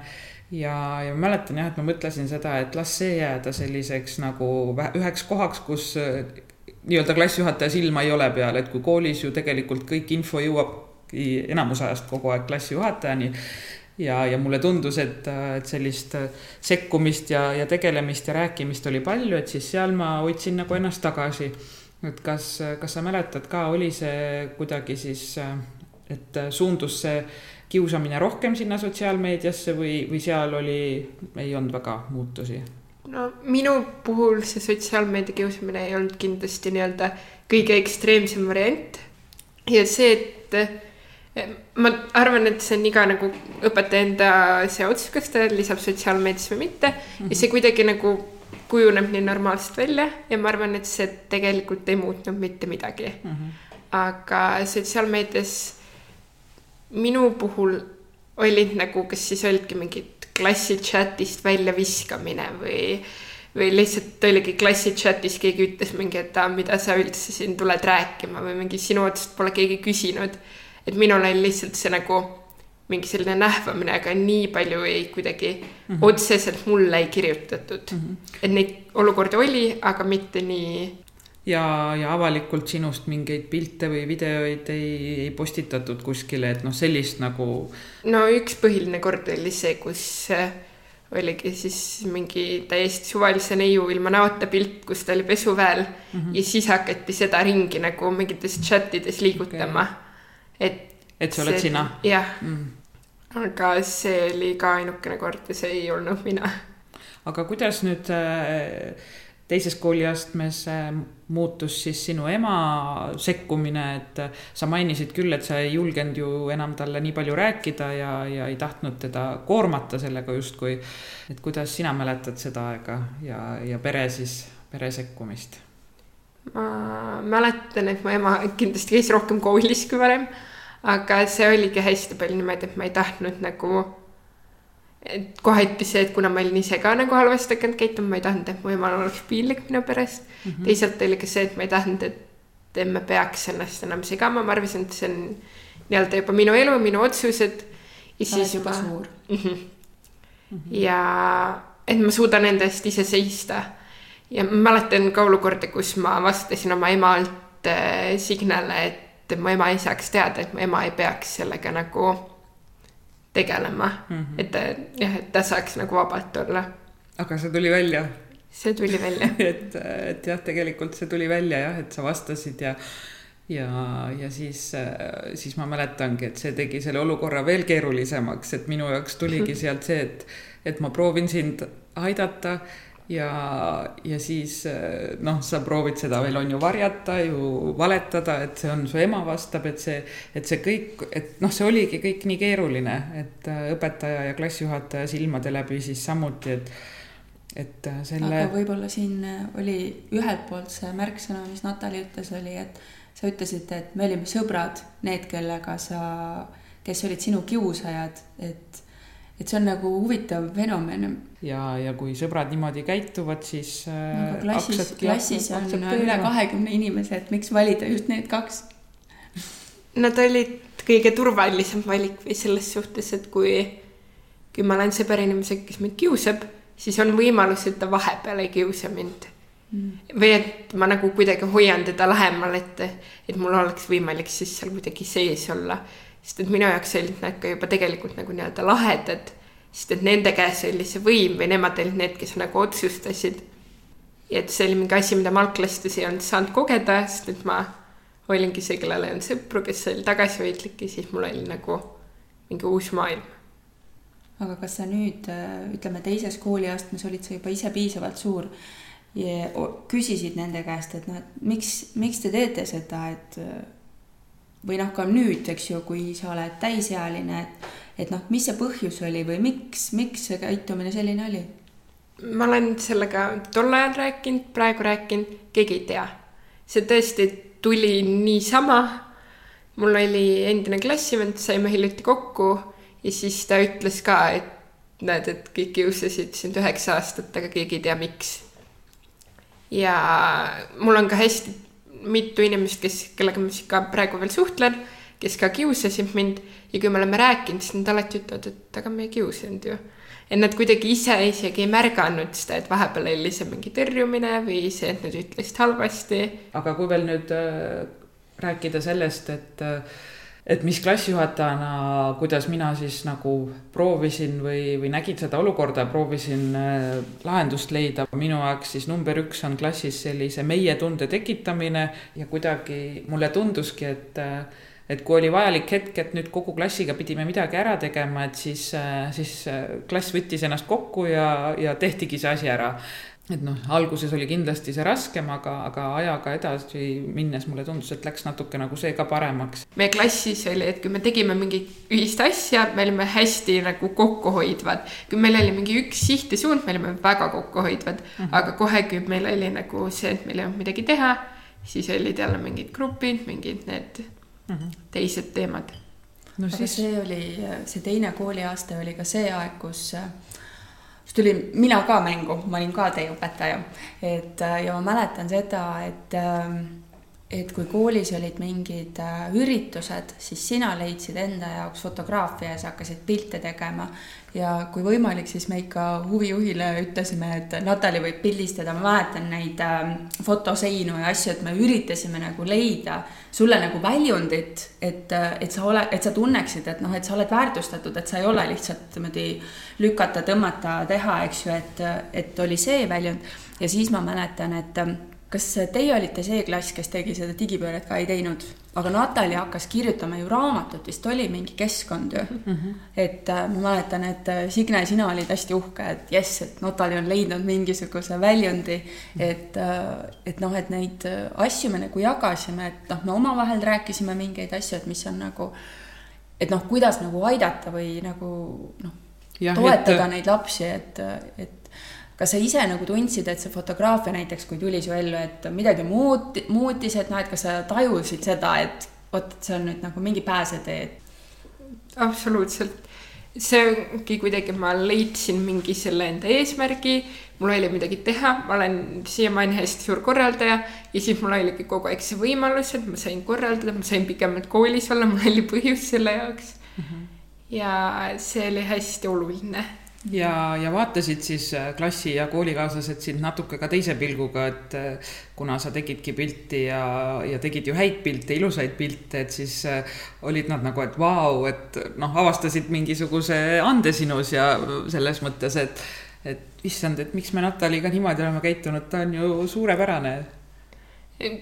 ja, ja mäletan jah, et ma mõtlesin seda, et las see jääda selliseks nagu üheks kohaks, kus äh, nii-öelda klassijuhataja silma ei ole peal, et kui koolis ju tegelikult kõik info jõuabki enamus ajast kogu aeg klassijuhatajani. ja, ja mulle tundus, et, äh, et sellist äh, sekkumist ja, ja tegelemist ja rääkimist oli palju, et siis seal ma hoidsin nagu ennast tagasi. et kas, kas sa mäletad ka, oli see kuidagi siis, et suundus see kiusamine rohkem sinna sotsiaalmeediasse või, või seal oli, ei olnud väga muutusi? no minu puhul see sotsiaalmeedia kiusamine ei olnud kindlasti nii-öelda kõige ekstreemsem variant. ja see, et ma arvan, et see on iga nagu õpetaja enda see otsus, kas ta lisab sotsiaalmeediasse või mitte mm -hmm. ja see kuidagi nagu kujuneb nii normaalselt välja ja ma arvan, et see tegelikult ei muutnud mitte midagi mm. -hmm. aga sotsiaalmeedias minu puhul olid nagu, kas siis olidki mingid klassi chat'ist väljaviskamine või, või lihtsalt oligi klassi chat'is keegi ütles mingi, et aa, mida sa üldse siin tuled rääkima või mingi sinu otsast pole keegi küsinud. et minul oli lihtsalt see nagu mingi selline nähvamine, aga nii palju ei kuidagi mm -hmm. otseselt mulle ei kirjutatud mm. -hmm. et neid olukordi oli, aga mitte nii ja, ja avalikult sinust mingeid pilte või videoid ei, ei postitatud kuskile, et noh, sellist nagu. no üks põhiline kord oli see, kus äh, oligi siis mingi täiesti suvalise neiu ilma näota pilt, kus ta oli pesuväel mm -hmm. ja siis hakati seda ringi nagu mingites chat ides liigutama okay.. et. et see oled sina? jah mm., aga see oli ka ainukene kord ja see ei olnud mina. aga kuidas nüüd äh, teises kooliastmes muutus siis sinu ema sekkumine, et sa mainisid küll, et sa ei julgenud ju enam talle nii palju rääkida ja, ja ei tahtnud teda koormata sellega justkui. et kuidas sina mäletad seda aega ja, ja pere siis, pere sekkumist? ma mäletan, et mu ema kindlasti käis rohkem koolis kui varem, aga see oligi hästi palju niimoodi, et ma ei tahtnud nagu et kohati see, et kuna ma olin ise ka nagu halvasti hakanud käituma, ma ei tahtnud, et mu emal oleks piinlik minu perest mm. -hmm. teisalt oli ka see, et ma ei tahtnud, et me peaks ennast enam segama, ma arvasin, et see on nii-öelda juba minu elu, minu otsused. ja siis juba ma... suur mm. -hmm. Mm -hmm. ja et ma suudan enda eest ise seista. ja ma mäletan ka olukorda, kus ma vastasin oma emalt äh, signale, et mu ema ei saaks teada, et mu ema ei peaks sellega nagu tegelema mm, -hmm. et jah, et ta saaks nagu vabalt olla. aga see tuli välja? see tuli välja et, et jah, tegelikult see tuli välja jah, et sa vastasid ja ja, ja siis, siis ma mäletangi, et see tegi selle olukorra veel keerulisemaks, et minu jaoks tuligi sealt see, et, et ma proovin sind aidata ja, ja siis noh, sa proovid seda veel on ju varjata ju, valetada, et see on su ema vastab, et see, et see kõik, et noh, see oligi kõik nii keeruline, et äh, õpetaja ja klassijuhataja silmade läbi siis samuti, et et äh, selle. aga võib-olla siin oli ühelt poolt see märksõna, mis Natali ütles, oli, et sa ütlesid, et me olime sõbrad, need, kellega sa, kes olid sinu kiusajad, et et see on nagu huvitav fenomen. ja, ja kui sõbrad niimoodi käituvad, siis no,. klassis, klassis on üle kahekümne inimese, et miks valida just need kaks? Nad olid kõige turvalisem valik või selles suhtes, et kui, kui ma olen sõber inimesega, kes mind kiusab, siis on võimalus, et ta vahepeal ei kiusa mind mm.. või et ma nagu kuidagi hoian teda lähemal, et, et mul oleks võimalik siis seal kuidagi sees olla sest et minu jaoks olid nad ka juba tegelikult nagu nii-öelda lahedad, sest et nende käes oli see võim või nemad olid need, kes nagu otsustasid. ja et see oli mingi asi, mida ma algklassides ei olnud saanud kogeda, sest et ma olingi see, kellel ei olnud sõpru, kes oli tagasihoidlik ja siis mul oli nagu mingi uus maailm. aga kas sa nüüd, ütleme teises kooliastmes olid sa juba ise piisavalt suur ja küsisid nende käest, et noh, et miks, miks te teete seda, et või noh, ka nüüd, eks ju, kui sa oled täisealine, et, et noh, mis see põhjus oli või miks, miks see käitumine selline oli? ma olen sellega tol ajal rääkinud, praegu rääkinud, keegi ei tea. see tõesti tuli niisama. mul oli endine klassivend, saime hiljuti kokku ja siis ta ütles ka, et näed, et kõik kiusasid sind üheksa aastat, aga keegi ei tea, miks. ja mul on ka hästi mitu inimest, kes, kellega ma siis ka praegu veel suhtlen, kes ka kiusasid mind ja kui me oleme rääkinud, siis nad alati ütlevad, et aga me ei kiusanud ju. et nad kuidagi ise isegi ei märganud seda, et vahepeal oli see mingi tõrjumine või see, et nad ütlesid halvasti. aga kui veel nüüd äh, rääkida sellest, et äh, et mis klassijuhatajana, kuidas mina siis nagu proovisin või, või nägin seda olukorda, proovisin äh, lahendust leida. minu jaoks siis number üks on klassis sellise meie tunde tekitamine ja kuidagi mulle tunduski, et äh, et kui oli vajalik hetk, et nüüd kogu klassiga pidime midagi ära tegema, et siis, äh, siis klass võttis ennast kokku ja, ja tehtigi see asi ära et noh, alguses oli kindlasti see raskem, aga, aga ajaga edasi minnes mulle tundus, et läks natuke nagu see ka paremaks. meie klassis oli, et kui me tegime mingit ühist asja, me olime hästi nagu kokkuhoidvad. kui meil oli mingi üks siht ja suund, me olime väga kokkuhoidvad mm, -hmm. aga kohe, kui meil oli nagu see, et meil ei olnud midagi teha, siis olid jälle mingid grupid, mingid need mm -hmm. teised teemad. no aga siis see oli, see teine kooliaasta oli ka see aeg, kus äh, siis tulin mina ka mängu, ma olin ka teie õpetaja, et äh, ja ma mäletan seda, et ähm, et kui koolis olid mingid äh, üritused, siis sina leidsid enda jaoks fotograafia ja sa hakkasid pilte tegema. Ja kui võimalik, siis me ikka huvijuhile ütlesime, et Natali võib pildistada, ma mäletan neid äh, fotoseinu ja asju, et me üritasime nagu leida sulle nagu väljundit, et, et sa ole, et sa tunneksid, et noh, et sa oled väärtustatud, et sa ei ole lihtsalt niimoodi lükata, tõmmata, teha, eks ju, et, et oli see väljund. Ja siis ma mäletan, et kas teie olite see klass, kes tegi seda digipööret ka ei teinud, aga Natali hakkas kirjutama ju raamatut, vist oli mingi keskkond ju mm. -hmm. et äh, ma mäletan, et äh, Signe, sina olid hästi uhke, et jess, et Natali on leidnud mingisuguse väljundi, et äh,, et noh, et neid äh, asju me nagu jagasime, et noh, me omavahel rääkisime mingeid asju, et mis on nagu, et noh, kuidas nagu aidata või nagu noh, toetada et... neid lapsi, et, et kas sa ise nagu tundsid, et see fotograafia näiteks, kui tuli su ellu, et midagi muuti, muutis, et noh, et kas sa tajusid seda, et vot, see on nüüd nagu mingi pääsetee? absoluutselt. see ongi kuidagi, ma leidsin mingi selle enda eesmärgi, mul oli midagi teha, ma olen siiamaani hästi suur korraldaja ja siis mul oligi kogu aeg see võimalus, et ma sain korraldada, ma sain pikemalt koolis olla, mul oli põhjus selle jaoks mm. -hmm. ja see oli hästi oluline ja, ja vaatasid siis äh, klassi ja koolikaaslased sind natuke ka teise pilguga, et äh, kuna sa tegidki pilti ja, ja tegid ju häid pilte, ilusaid pilte, et siis äh, olid nad nagu, et vau, et noh, avastasid mingisuguse ande sinus ja selles mõttes, et, et issand, et miks me Nataliga niimoodi oleme käitunud, ta on ju suurepärane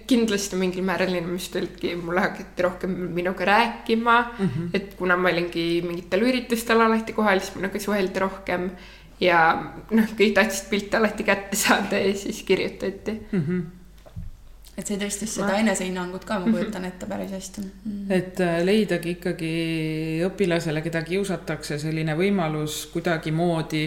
kindlasti mingil määral inimesed olidki, mulle hakati rohkem minuga rääkima mm, -hmm. et kuna ma olingi mingitel üritustel alati kohal, siis minuga suheldi rohkem. ja noh, kõik tahtsid pilte alati kätte saada ja siis kirjutati mm. -hmm et see tõstis seda enesehinnangut ka, ma kujutan ette päris hästi mm. -hmm. et äh, leidagi ikkagi õpilasele, keda kiusatakse, selline võimalus kuidagimoodi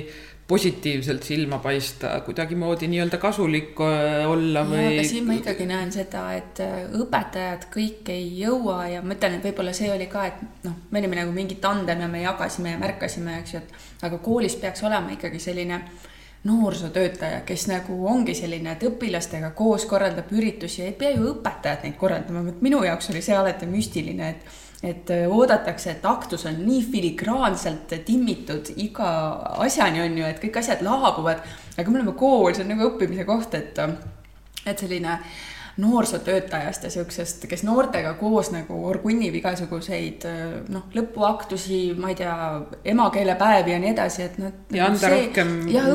positiivselt silma paista, kuidagimoodi nii-öelda kasulik äh, olla või? aga siin ma ikkagi näen seda, et äh, õpetajad kõik ei jõua ja ma ütlen, et võib-olla see oli ka, et noh, me olime nagu mingi tandem ja me jagasime ja märkasime, eks ju, et aga koolis peaks olema ikkagi selline noorsootöötaja, kes nagu ongi selline, et õpilastega koos korraldab üritusi ja ei pea ju õpetajad neid korraldama, minu jaoks oli see alati müstiline, et et äh, oodatakse, et aktus on nii filigraanselt timmitud iga asjani on ju, et kõik asjad laabuvad, aga me oleme kool, see on nagu õppimise koht, et, et selline noorsootöötajast ja siuksest, kes noortega koos nagu orgunnib igasuguseid noh, lõpuaktusi, ma ei tea, emakeelepäevi ja nii edasi, et noh. ja anda see, rohkem jah,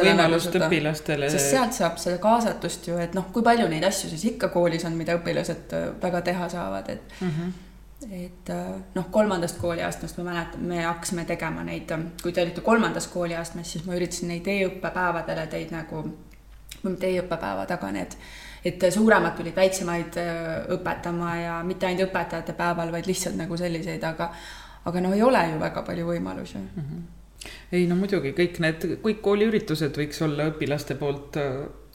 võimalust õpilastele. sest sealt saab seda kaasatust ju, et noh, kui palju neid asju siis ikka koolis on, mida õpilased väga teha saavad, et mm. -hmm et äh, noh, kolmandast kooliastmest ma mäletan, me hakkasime tegema neid, äh, kui te olite kolmandas kooliastmes, siis ma üritasin neid e-õppepäevadele teid nagu, mitte e-õppepäevad, aga need, et suuremad tulid väiksemaid äh, õpetama ja mitte ainult õpetajate päeval, vaid lihtsalt nagu selliseid, aga, aga no ei ole ju väga palju võimalusi mm. -hmm. ei no muidugi kõik need, kõik kooliüritused võiks olla õpilaste poolt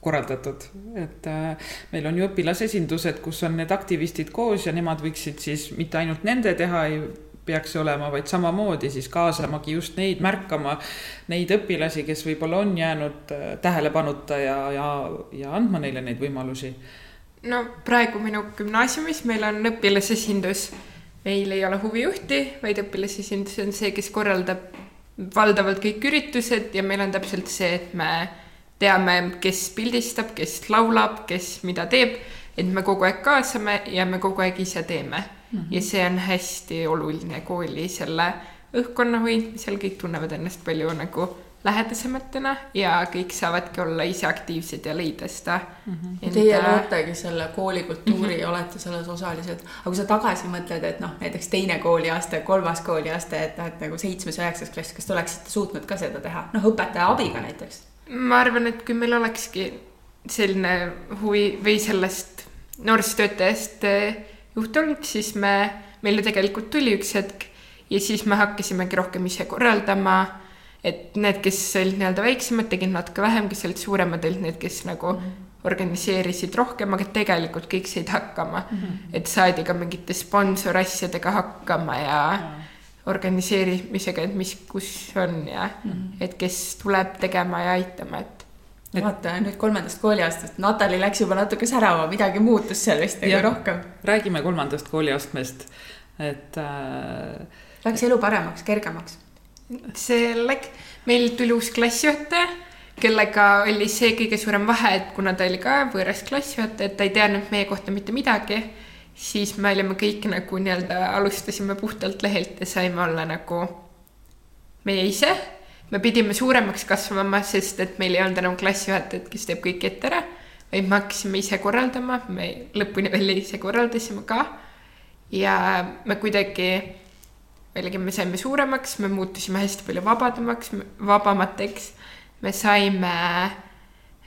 korraldatud, et äh, meil on ju õpilasesindused, kus on need aktivistid koos ja nemad võiksid siis mitte ainult nende teha ei peaks olema, vaid samamoodi siis kaasamagi just neid, märkama neid õpilasi, kes võib-olla on jäänud äh, tähelepanuta ja, ja, ja andma neile neid võimalusi. no praegu minu gümnaasiumis meil on õpilasesindus, meil ei ole huvijuhti, vaid õpilasesindus on see, kes korraldab valdavalt kõik üritused ja meil on täpselt see, et me teame, kes pildistab, kes laulab, kes mida teeb, et me kogu aeg kaasame ja me kogu aeg ise teeme mm. -hmm. ja see on hästi oluline kooli selle õhkkonna hoidmisel, kõik tunnevad ennast palju nagu lähedasematena ja kõik saavadki olla ise aktiivsed ja leida seda mm. -hmm. Enda... Teie lootegi selle koolikultuuri mm -hmm. olete selles osalised, aga kui sa tagasi mõtled, et noh, näiteks teine kooliaste, kolmas kooliaste, et noh, et nagu seitsmes, üheksas klass, kas te oleksite suutnud ka seda teha, noh, õpetaja abiga näiteks ma arvan, et kui meil olekski selline huvi või sellest noorsootöötajast eh, juht olnud, siis me, meile tegelikult tuli üks hetk ja siis me hakkasimegi rohkem ise korraldama. et need, kes olid nii-öelda väiksemad, tegid natuke vähem, kes olid suuremad, olid need, kes nagu -hmm. organiseerisid rohkem, aga tegelikult kõik said hakkama mm. -hmm. et saadi ka mingite sponsorasjadega hakkama ja mm -hmm organiseerimisega, et mis, kus on ja mm -hmm. et kes tuleb tegema ja aitama, et. et... vaata nüüd kolmandast kooliastmest, Natali läks juba natuke särama, midagi muutus seal vist nagu rohkem. räägime kolmandast kooliastmest, et äh.... Läks elu paremaks, kergemaks? see läks, meil tuli uus klassijuhataja kellega oli see kõige suurem vahe, et kuna ta oli ka võõras klassijuhataja, et ta ei teadnud meie kohta mitte midagi siis me olime kõik nagu nii-öelda alustasime puhtalt lehelt ja saime olla nagu meie ise. me pidime suuremaks kasvama, sest et meil ei olnud enam klassijuhatajat, kes teeb kõik ette ära, vaid me hakkasime ise korraldama, me lõpuni välja ise korraldasime ka. ja me kuidagi, jällegi me saime suuremaks, me muutusime hästi palju vabadamaks, vabamateks. me saime,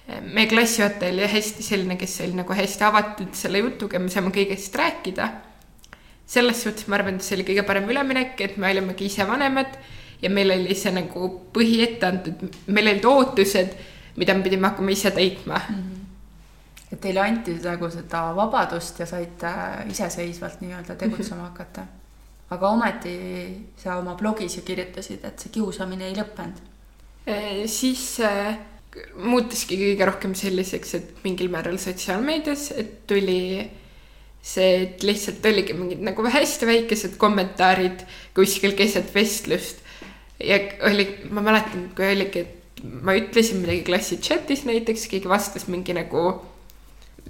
meie klassijuhataja oli hästi selline, kes oli nagu hästi avatud selle jutuga, me saime kõigest rääkida. selles suhtes ma arvan, et see oli kõige parem üleminek, et me olimegi ise vanemad ja meil oli see nagu põhi ette antud, meil olid ootused, mida me pidime hakkama ise täitma mm. -hmm et teile anti nagu seda vabadust ja saite iseseisvalt nii-öelda tegutsema mhm. hakata. aga ometi sa oma blogis ju kirjutasid, et see kiusamine ei lõppenud. siis äh, muutuski kõige rohkem selliseks, et mingil määral sotsiaalmeedias, et tuli see, et lihtsalt oligi mingid nagu hästi väikesed kommentaarid kuskil keset vestlust. ja oli, ma mäletan, kui oligi, et ma ütlesin midagi klassi chat'is näiteks, keegi vastas mingi nagu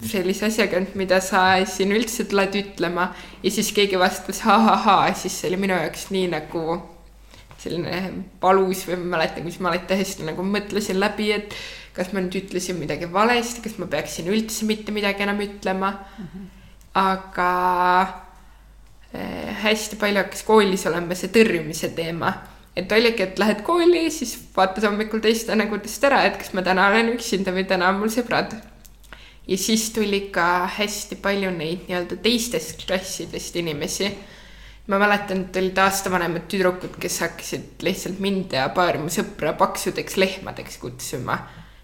sellise asjaga, et mida sa siin üldse tuled ütlema ja siis keegi vastas ha-ha-ha, siis see oli minu jaoks nii nagu selline valus või ma mäletan, kus ma alati hästi nagu mõtlesin läbi, et kas ma nüüd ütlesin midagi valesti, kas ma peaksin üldse mitte midagi enam ütlema mm. -hmm. aga äh, hästi palju hakkas koolis olema see tõrjumise teema, et oligi, et lähed kooli, siis vaatad hommikul teiste nägudest ära, et kas ma täna olen üksinda või täna on mul sõbrad ja siis tuli ka hästi palju neid nii-öelda teistest klassidest inimesi. Ma mäletan, et olid aastavanemad tüdrukud, kes hakkasid lihtsalt mind ja paari mu sõpra paksudeks lehmadeks kutsuma.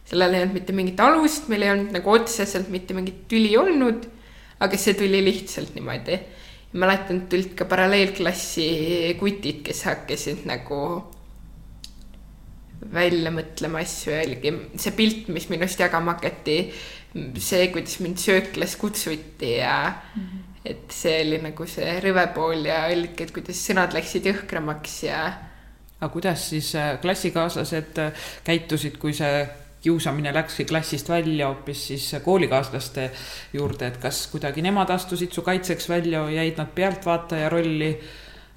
sellel ei olnud mitte mingit alust, meil ei olnud nagu otseselt mitte mingit tüli olnud, aga see tuli lihtsalt niimoodi. mäletan, et tulid ka paralleelklassi kutid, kes hakkasid nagu välja mõtlema asju ja oligi see pilt, mis minust jagama hakati see, kuidas mind sööklas kutsuti ja mm -hmm. Et see oli nagu see rõve pool ja olidki, et kuidas sõnad läksid jõhkramaks ja. aga kuidas siis äh, klassikaaslased äh, käitusid, kui see kiusamine läkski klassist välja hoopis siis koolikaaslaste juurde, et kas kuidagi nemad astusid su kaitseks välja või jäid nad pealtvaataja rolli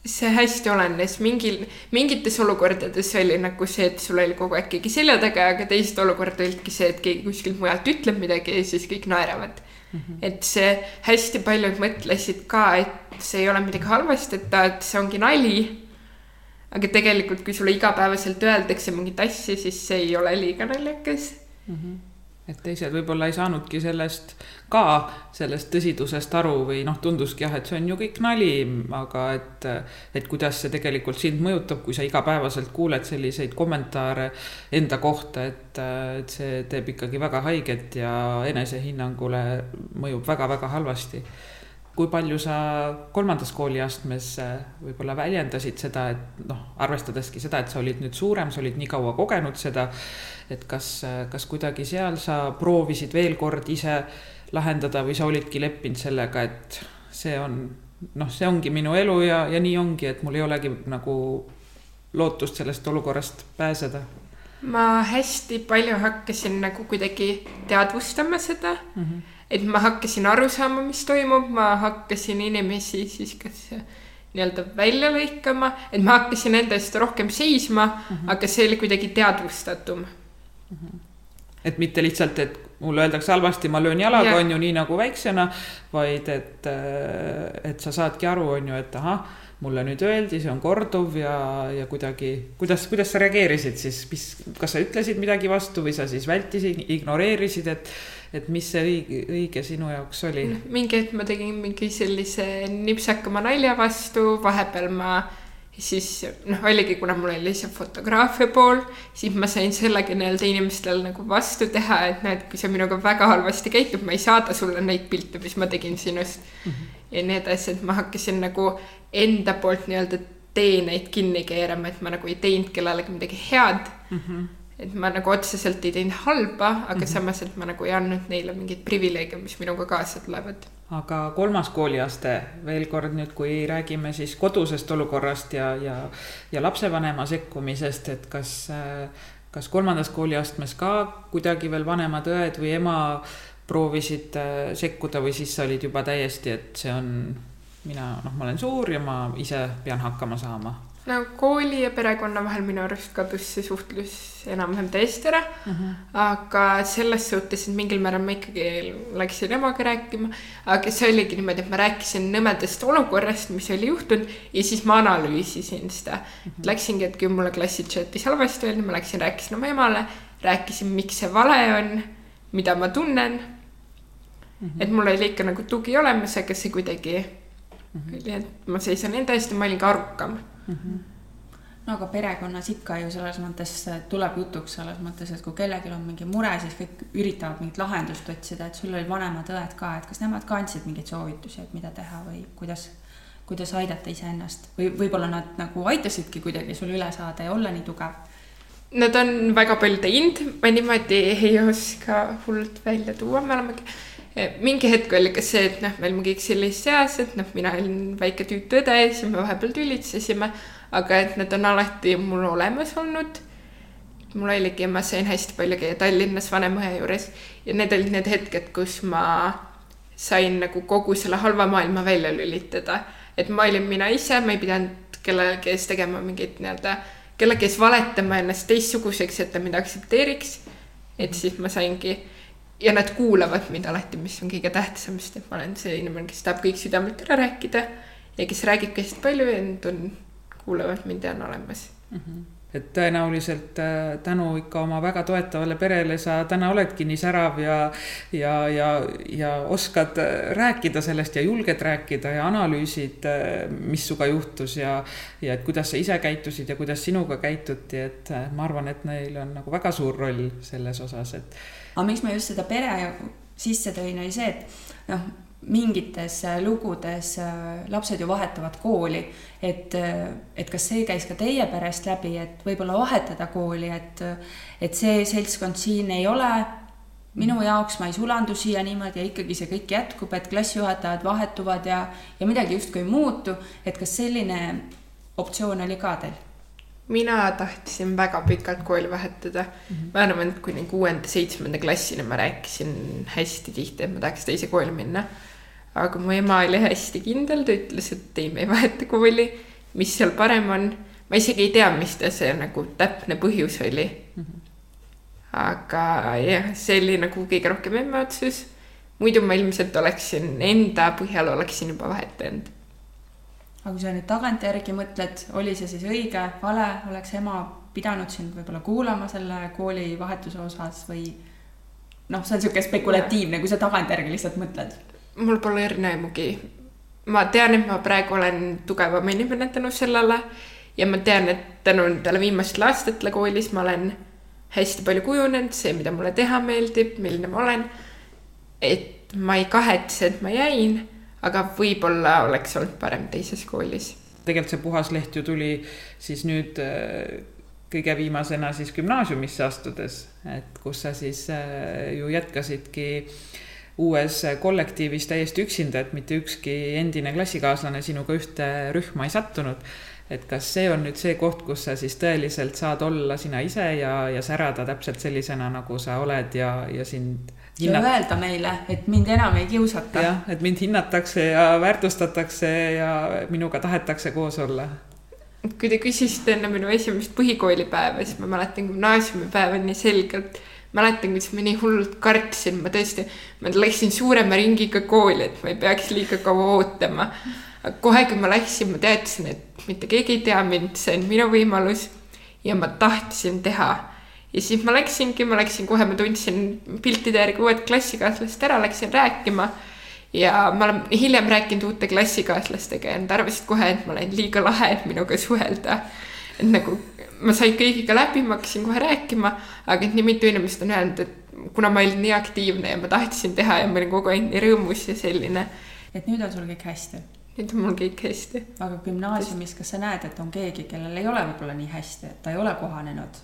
see hästi olenes, mingil, mingites olukordades oli nagu see, et sul oli kogu aeg keegi selja taga, aga teised olukorrad olidki see, et keegi kuskilt mujalt ütleb midagi ja siis kõik naeravad. -hmm. et see hästi paljud mõtlesid ka, et see ei ole midagi halvasti, et et see ongi nali. aga tegelikult, kui sulle igapäevaselt öeldakse mingit asja, siis see ei ole liiga naljakas mm. -hmm et teised võib-olla ei saanudki sellest ka, sellest tõsidusest aru või noh, tunduski jah, et see on ju kõik nali, aga et, et kuidas see tegelikult sind mõjutab, kui sa igapäevaselt kuuled selliseid kommentaare enda kohta, et, et see teeb ikkagi väga haiget ja enesehinnangule mõjub väga-väga halvasti kui palju sa kolmandas kooliastmes võib-olla väljendasid seda, et noh, arvestadaski seda, et sa olid nüüd suurem, sa olid nii kaua kogenud seda, et kas, kas kuidagi seal sa proovisid veel kord ise lahendada või sa olidki leppinud sellega, et see on noh, see ongi minu elu ja, ja nii ongi, et mul ei olegi nagu lootust sellest olukorrast pääseda ma hästi palju hakkasin nagu kuidagi teadvustama seda mm. -hmm et ma hakkasin aru saama, mis toimub, ma hakkasin inimesi siis kas nii-öelda välja lõikama, et ma hakkasin enda eest rohkem seisma mm, -hmm. aga see oli kuidagi teadvustatum mm. -hmm. et mitte lihtsalt, et mulle öeldakse halvasti, ma löön jalaga, on ju, nii nagu väiksena, vaid et, et sa saadki aru, on ju, et ahah, mulle nüüd öeldi, see on korduv ja, ja kuidagi, kuidas, kuidas sa reageerisid siis, mis, kas sa ütlesid midagi vastu või sa siis vältisid, ignoreerisid, et et mis see õige, õige sinu jaoks oli? mingi hetk ma tegin mingi sellise nipsakama nalja vastu, vahepeal ma siis noh, oligi, kuna mul oli lihtsalt fotograafia pool, siis ma sain sellega nii-öelda inimestele nagu vastu teha, et näed, kui sa minuga väga halvasti käitud, ma ei saada sulle neid pilte, mis ma tegin sinust mm. -hmm. ja nii edasi, et ma hakkasin nagu enda poolt nii-öelda teeneid kinni keerama, et ma nagu ei teinud kellelegi midagi head mm. -hmm et ma nagu otseselt ei teinud halba, aga mm -hmm. samas, et ma nagu ei andnud neile mingeid privileege, mis minuga kaasa tulevad. aga kolmas kooliaste, veel kord nüüd, kui räägime siis kodusest olukorrast ja, ja, ja lapsevanema sekkumisest, et kas, kas kolmandas kooliastmes ka kuidagi veel vanemad õed või ema proovisid äh, sekkuda või siis sa olid juba täiesti, et see on mina, noh, ma olen suur ja ma ise pean hakkama saama no kooli ja perekonna vahel minu arust kadus see suhtlus enam-vähem täiesti ära uh. -huh. aga selles suhtes, et mingil määral ma ikkagi läksin emaga rääkima, aga see oligi niimoodi, et ma rääkisin nõmedast olukorrast, mis oli juhtunud ja siis ma analüüsisin seda uh. -huh. Läksingi, et kui mulle klassi chat'is halvasti öeldi, ma läksin, rääkisin oma emale, rääkisin, miks see vale on, mida ma tunnen uh. -huh. et mul oli ikka nagu tugi olemas, aga see kuidagi -huh. oli, et ma seisan enda eest ja ma olin ka arukam mm. -hmm no aga perekonnas ikka ju selles mõttes tuleb jutuks selles mõttes, et kui kellelgi on mingi mure, siis kõik üritavad mingit lahendust otsida, et sul olid vanemad õed ka, et kas nemad ka andsid mingeid soovitusi, et mida teha või kuidas, kuidas aidata iseennast või võib-olla nad nagu aitasidki kuidagi sul üle saada ja olla nii tugev? Nad on väga palju teinud, ma niimoodi ei oska hullult välja tuua, me olemegi mingi hetk oli ka see, et noh, me olime kõik sellises eas, et noh, mina olin väike tüütu õde ja siis me vahepeal tülitsesime, aga et nad on alati mul olemas olnud. mul oligi, ma sain hästi palju käia Tallinnas vanemõe juures ja need olid need hetked, kus ma sain nagu kogu selle halva maailma välja lülitada. et ma olin mina ise, ma ei pidanud kellelegi ees tegema mingeid nii-öelda, kellegi ees valetama ennast teistsuguseks, et ta mind aktsepteeriks. et siis ma saingi ja nad kuulavad mind alati, mis on kõige tähtsam, sest et ma olen see inimene, kes tahab kõik südamelt ära rääkida ja kes räägib hästi palju ja nad on, kuulavad mind ja on olemas mm. -hmm et tõenäoliselt äh, tänu ikka oma väga toetavale perele sa täna oledki nii särav ja, ja, ja, ja oskad äh, rääkida sellest ja julged rääkida ja analüüsid, äh, mis sinuga juhtus ja, ja et kuidas sa ise käitusid ja kuidas sinuga käituti, et ma arvan, et neil on nagu väga suur roll selles osas, et aga miks ma just seda pere sisse tõin, oli see, et noh, mingites äh, lugudes äh, lapsed ju vahetavad kooli, et, äh, et kas see käis ka teie perest läbi, et võib-olla vahetada kooli, et, et see seltskond siin ei ole minu jaoks, ma ei sulandu siia niimoodi ja ikkagi see kõik jätkub, et klassijuhatajad vahetuvad ja, ja midagi justkui ei muutu, et kas selline optsioon oli ka teil? Mina tahtsin väga pikalt kooli vahetada mm. -hmm. ma arvan, et kuni kuuenda-seitsmenda klassini ma rääkisin hästi tihti, et ma tahaks teise kooli minna. aga mu ema oli hästi kindel, ta ütles, et ei, me ei vaheta kooli, mis seal parem on. ma isegi ei tea, mis ta see nagu täpne põhjus oli mm. -hmm. aga jah, see oli nagu kõige rohkem emme otsus. muidu ma ilmselt oleksin enda põhjal oleksin juba vahetanud aga kui sa nüüd tagantjärgi mõtled, oli see siis õige, vale, oleks ema pidanud sind võib-olla kuulama selle koolivahetuse osas või noh, see on niisugune spekulatiivne, kui sa tagantjärgi lihtsalt mõtled. mul pole õrna aimugi. ma tean, et ma praegu olen tugevam inimene tänu sellele ja ma tean, et tänu nendele viimastele aastatele koolis ma olen hästi palju kujunenud, see, mida mulle teha meeldib, milline ma olen. et ma ei kahetse, et ma jäin aga võib-olla oleks olnud parem teises koolis. tegelikult see puhas leht ju tuli siis nüüd äh, kõige viimasena siis gümnaasiumisse astudes, et kus sa siis äh, ju jätkasidki uues kollektiivis täiesti üksinda, et mitte ükski endine klassikaaslane sinuga ühte rühma ei sattunud. et kas see on nüüd see koht, kus sa siis tõeliselt saad olla sina ise ja, ja särada täpselt sellisena, nagu sa oled ja, ja sind ja öelda meile, et mind enam ei kiusata. jah, et mind hinnatakse ja väärtustatakse ja minuga tahetakse koos olla. kui te küsisite enne minu esimest põhikoolipäeva, siis ma mäletan gümnaasiumipäeva nii selgelt. mäletan, kuidas ma nii hullult kartsin, ma tõesti, ma läksin suurema ringiga kooli, et ma ei peaks liiga kaua ootama. aga kohe, kui ma läksin, ma teadsin, et mitte keegi ei tea mind, see on minu võimalus ja ma tahtsin teha ja siis ma läksingi, ma läksin kohe, ma tundsin piltide järgi uued klassikaaslased ära, läksin rääkima. ja ma olen hiljem rääkinud uute klassikaaslastega ja nad arvasid kohe, et ma olen liiga lahe, et minuga suhelda. et nagu ma sain kõigiga läbi, ma hakkasin kohe rääkima, aga et nii mitu inimest on öelnud, et kuna ma olin nii aktiivne ja ma tahtsin teha ja ma olin kogu aeg nii rõõmus ja selline. et nüüd on sul kõik hästi? nüüd on mul kõik hästi. aga gümnaasiumis, kas sa näed, et on keegi, kellel ei ole võib-olla nii hästi, et ta ei ole kohanenud?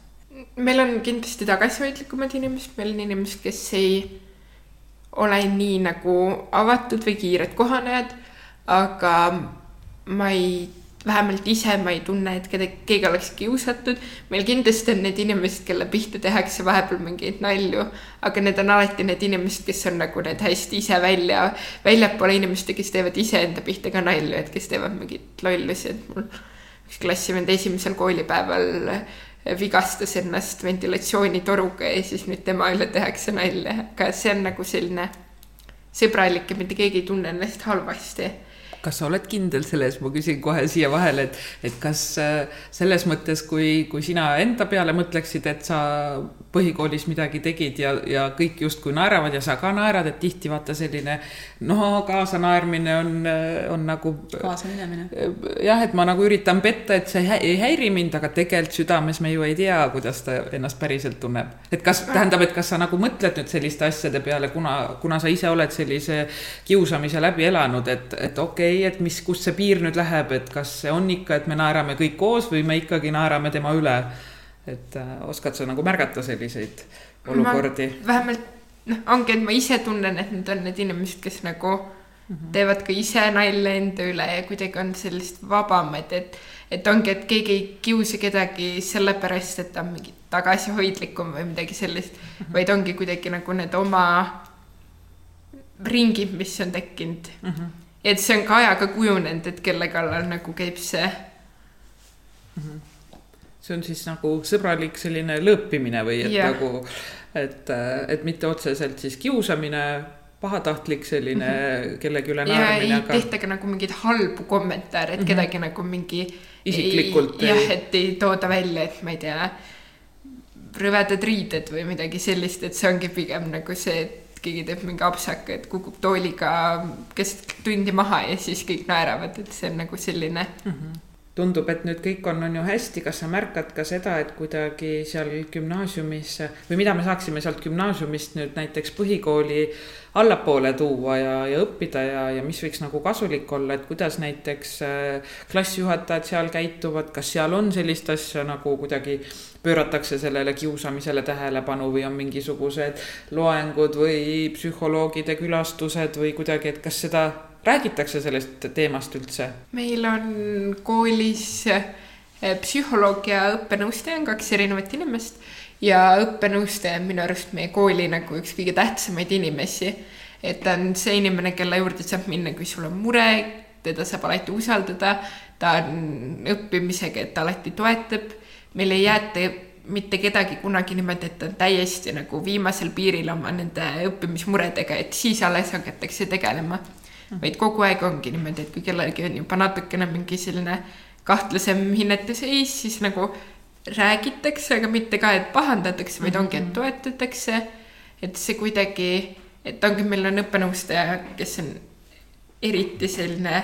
Meil on kindlasti tagasihoidlikumad inimesed, meil on inimesed, kes ei ole nii nagu avatud või kiired kohanejad, aga ma ei, vähemalt ise ma ei tunne, et keda, keegi oleks kiusatud. meil kindlasti on need inimesed, kelle pihta tehakse vahepeal mingeid nalju, aga need on alati need inimesed, kes on nagu need hästi ise välja, väljapoole inimesed, kes teevad iseenda pihta ka nalju, et kes teevad mingeid lollusi, et mul üks klassivend esimesel koolipäeval vigastas ennast ventilatsioonitoruga ja siis nüüd tema üle tehakse nalja, aga see on nagu selline sõbralik ja mitte keegi ei tunne ennast halvasti kas sa oled kindel selles, ma küsin kohe siia vahele, et, et kas äh, selles mõttes, kui, kui sina enda peale mõtleksid, et sa põhikoolis midagi tegid ja, ja kõik justkui naeravad ja sa ka naerad, et tihti vaata selline no kaasanaermine on, on nagu. kaasaminemine. jah, et ma nagu üritan petta, et see ei häiri mind, aga tegelikult südames me ju ei tea, kuidas ta ennast päriselt tunneb. et kas, tähendab, et kas sa nagu mõtled nüüd selliste asjade peale, kuna, kuna sa ise oled sellise kiusamise läbi elanud, et, et okei okay,, et mis, kust see piir nüüd läheb, et kas see on ikka, et me naerame kõik koos või me ikkagi naerame tema üle et äh, oskad sa nagu märgata selliseid olukordi? vähemalt noh, ongi, et ma ise tunnen, et need on need inimesed, kes nagu mm -hmm. teevad ka ise nalja enda üle ja kuidagi on sellist vabamad, et, et ongi, et keegi ei kiusa kedagi sellepärast, et ta on mingi tagasihoidlikum või midagi sellist mm, -hmm. vaid ongi kuidagi nagu need oma ringid, mis on tekkinud mm. -hmm. Et see on ka ajaga kujunenud, et kelle kallal nagu käib see mm. -hmm see on siis nagu sõbralik selline lõõpimine või et yeah. nagu, et, et mitte otseselt siis kiusamine, pahatahtlik selline mm -hmm. kellegi üle naermine. ei aga... tehta ka nagu mingeid halbu kommentaare, et mm -hmm. kedagi nagu mingi. isiklikult. jah, et ei tooda välja, et ma ei tea, rõvedad riided või midagi sellist, et see ongi pigem nagu see, et keegi teeb mingi apsaka, et kukub tooliga keset tundi maha ja siis kõik naeravad, et see on nagu selline mm. -hmm tundub, et nüüd kõik on, on ju hästi, kas sa märkad ka seda, et kuidagi seal gümnaasiumis või mida me saaksime sealt gümnaasiumist nüüd näiteks põhikooli allapoole tuua ja, ja õppida ja, ja mis võiks nagu kasulik olla, et kuidas näiteks äh, klassijuhatajad seal käituvad, kas seal on sellist asja nagu kuidagi pööratakse sellele kiusamisele tähelepanu või on mingisugused loengud või psühholoogide külastused või kuidagi, et kas seda räägitakse sellest teemast üldse? meil on koolis eh, psühholoog ja õppenõustaja on kaks erinevat inimest ja õppenõustaja on minu arust meie kooli nagu üks kõige tähtsamaid inimesi. et ta on see inimene, kelle juurde saab minna, kui sul on mure, teda saab alati usaldada, ta on õppimisega, et ta alati toetab, meil ei jäeta mitte kedagi kunagi niimoodi, et on täiesti nagu viimasel piiril oma nende õppimismuredega, et siis alles hakatakse tegelema vaid kogu aeg ongi niimoodi, et kui kellelgi on juba natukene mingi selline kahtlasem hinnete seis, siis nagu räägitakse, aga mitte ka, et pahandatakse, vaid ongi, et mhm. toetatakse. et see kuidagi, et ongi, meil on õppenõustaja, kes on eriti selline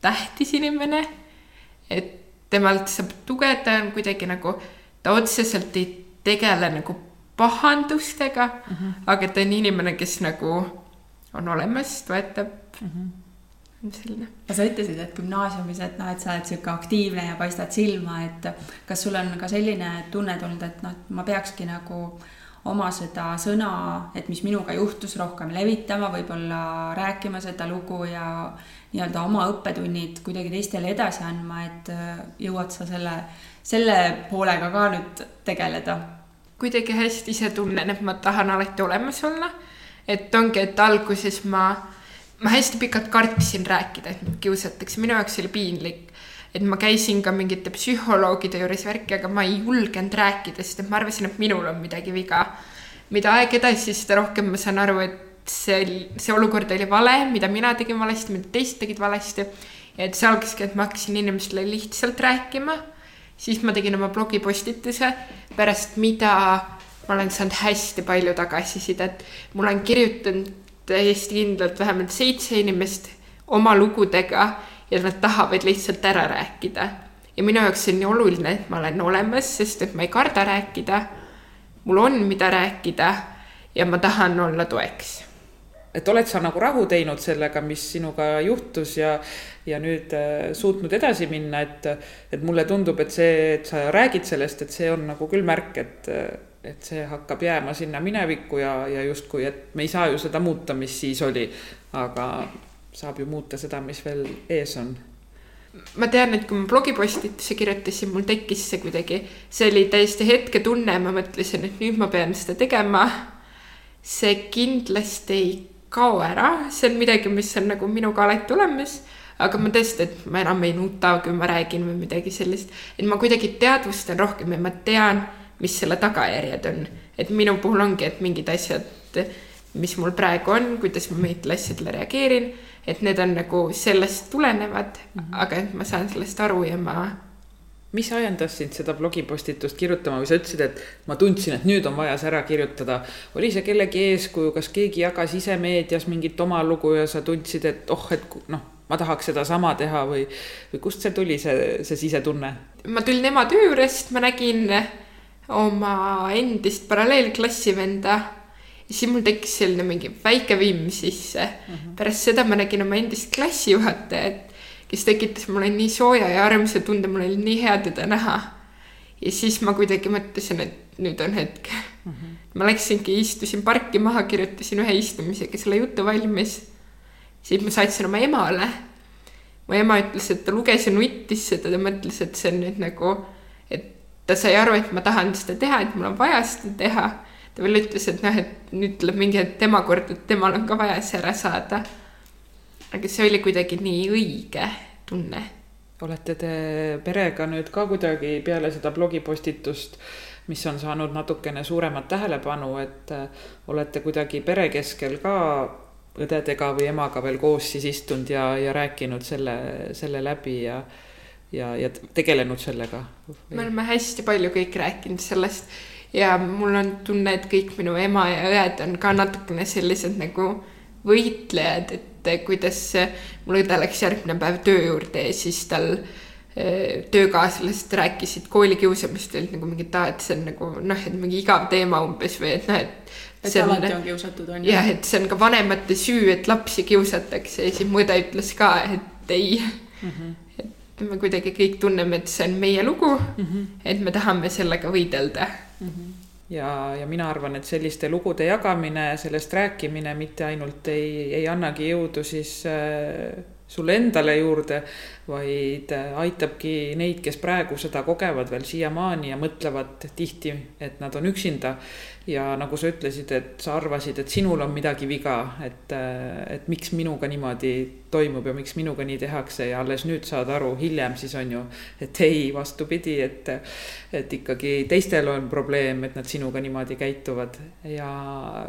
tähtis inimene. et temalt saab tuge, ta on kuidagi nagu, ta otseselt ei tegele nagu pahandustega mm, -hmm. aga ta on inimene, kes nagu on olemas, toetab mm. -hmm. selline. aga sa ütlesid, et gümnaasiumis, et noh, et sa oled sihuke aktiivne ja paistad silma, et kas sul on ka selline tunne tulnud, et noh, ma peakski nagu oma seda sõna, et mis minuga juhtus, rohkem levitama, võib-olla rääkima seda lugu ja nii-öelda oma õppetunnid kuidagi teistele edasi andma, et jõuad sa selle, selle poolega ka nüüd tegeleda? kuidagi hästi ise tunnen, et ma tahan alati olemas olla et ongi, et alguses ma, ma hästi pikalt kartsin rääkida, et mind kiusatakse, minu jaoks oli piinlik. et ma käisin ka mingite psühholoogide juures värki, aga ma ei julgenud rääkida, sest et ma arvasin, et minul on midagi viga. mida aeg edasi, seda rohkem ma saan aru, et see, see olukord oli vale, mida mina tegin valesti, mida teised tegid valesti. et see algaski, et ma hakkasin inimestele lihtsalt rääkima. siis ma tegin oma blogipostituse, pärast mida ma olen saanud hästi palju tagasisidet. mul on kirjutanud täiesti kindlalt vähemalt seitse inimest oma lugudega ja nad tahavad lihtsalt ära rääkida. ja minu jaoks on nii oluline, et ma olen olemas, sest et ma ei karda rääkida. mul on, mida rääkida ja ma tahan olla toeks et oled sa nagu rahu teinud sellega, mis sinuga juhtus ja, ja nüüd äh, suutnud edasi minna, et, et mulle tundub, et see, et sa räägid sellest, et see on nagu küll märk, et et see hakkab jääma sinna minevikku ja, ja justkui, et me ei saa ju seda muuta, mis siis oli, aga saab ju muuta seda, mis veel ees on ma tean, et kui ma blogipostituse kirjutasin, mul tekkis see kuidagi, see oli täiesti hetketunne, ma mõtlesin, et nüüd ma pean seda tegema. see kindlasti ei kao ära, see on midagi, mis on nagu minuga alati olemas, aga ma tõesti, et ma enam ei nuta, kui ma räägin või midagi sellist. et ma kuidagi teadvustan rohkem ja ma tean, mis selle tagajärjed on. et minu puhul ongi, et mingid asjad, mis mul praegu on, kuidas ma mingitele asjadele reageerin, et need on nagu sellest tulenevad mm, -hmm. aga et ma saan sellest aru ja ma mis ajendas sind seda blogipostitust kirjutama või sa ütlesid, et ma tundsin, et nüüd on vaja see ära kirjutada. oli see kellegi eeskuju, kas keegi jagas ise meedias mingit oma lugu ja sa tundsid, et oh, et noh, ma tahaks sedasama teha või, või kust see tuli, see, see sisetunne? ma tulin ema töö juurest, ma nägin oma endist paralleelklassivenda ja siis mul tekkis selline mingi väike vimm sisse mm. -hmm. pärast seda ma nägin oma endist klassijuhatajat kes tekitas mulle nii sooja ja armsa tunde, mul oli nii hea teda näha. ja siis ma kuidagi mõtlesin, et nüüd on hetk mm. -hmm. ma läksingi, istusin parki maha, kirjutasin ühe istumisega selle jutu valmis. siis ma saatsin oma emale. mu ema ütles, et ta luges ja nuttis seda, ta mõtles, et see on nüüd nagu, ta sai aru, et ma tahan seda teha, et mul on vaja seda teha. ta veel ütles, et noh, et nüüd tuleb mingi hetk tema kord, et temal on ka vaja see ära saada aga see oli kuidagi nii õige tunne. olete te perega nüüd ka kuidagi peale seda blogipostitust, mis on saanud natukene suuremat tähelepanu, et äh, olete kuidagi pere keskel ka õdedega või emaga veel koos siis istunud ja, ja rääkinud selle, selle läbi ja ja, ja tegelenud sellega? me oleme hästi palju kõik rääkinud sellest ja mul on tunne, et kõik minu ema ja õed on ka natukene sellised nagu võitlejad, et kuidas mul õde läks järgmine päev töö juurde ja siis tal eh, töökaaslased rääkisid koolikiusamist, olid nagu mingid, et see on nagu noh, et mingi igav teema umbes või et noh, et. et alati on kiusatud, on ju. jah, et see on ka vanemate süü, et lapsi kiusatakse ja siis mu õde ütles ka, et ei mm. -hmm. Me kuidagi kõik tunneme, et see on meie lugu mm, -hmm. et me tahame sellega võidelda mm. -hmm ja, ja mina arvan, et selliste lugude jagamine, sellest rääkimine mitte ainult ei, ei annagi jõudu siis äh, sulle endale juurde, vaid äh, aitabki neid, kes praegu seda kogevad veel siiamaani ja mõtlevad tihti, et nad on üksinda. Ja nagu sa ütlesid, et sa arvasid, et sinul on midagi viga, et, äh, et miks minuga niimoodi toimub ja miks minuga nii tehakse ja alles nüüd saad aru, hiljem siis on ju, et ei, vastupidi, et, et ikkagi teistel on probleem, et nad sinuga niimoodi käituvad. Ja,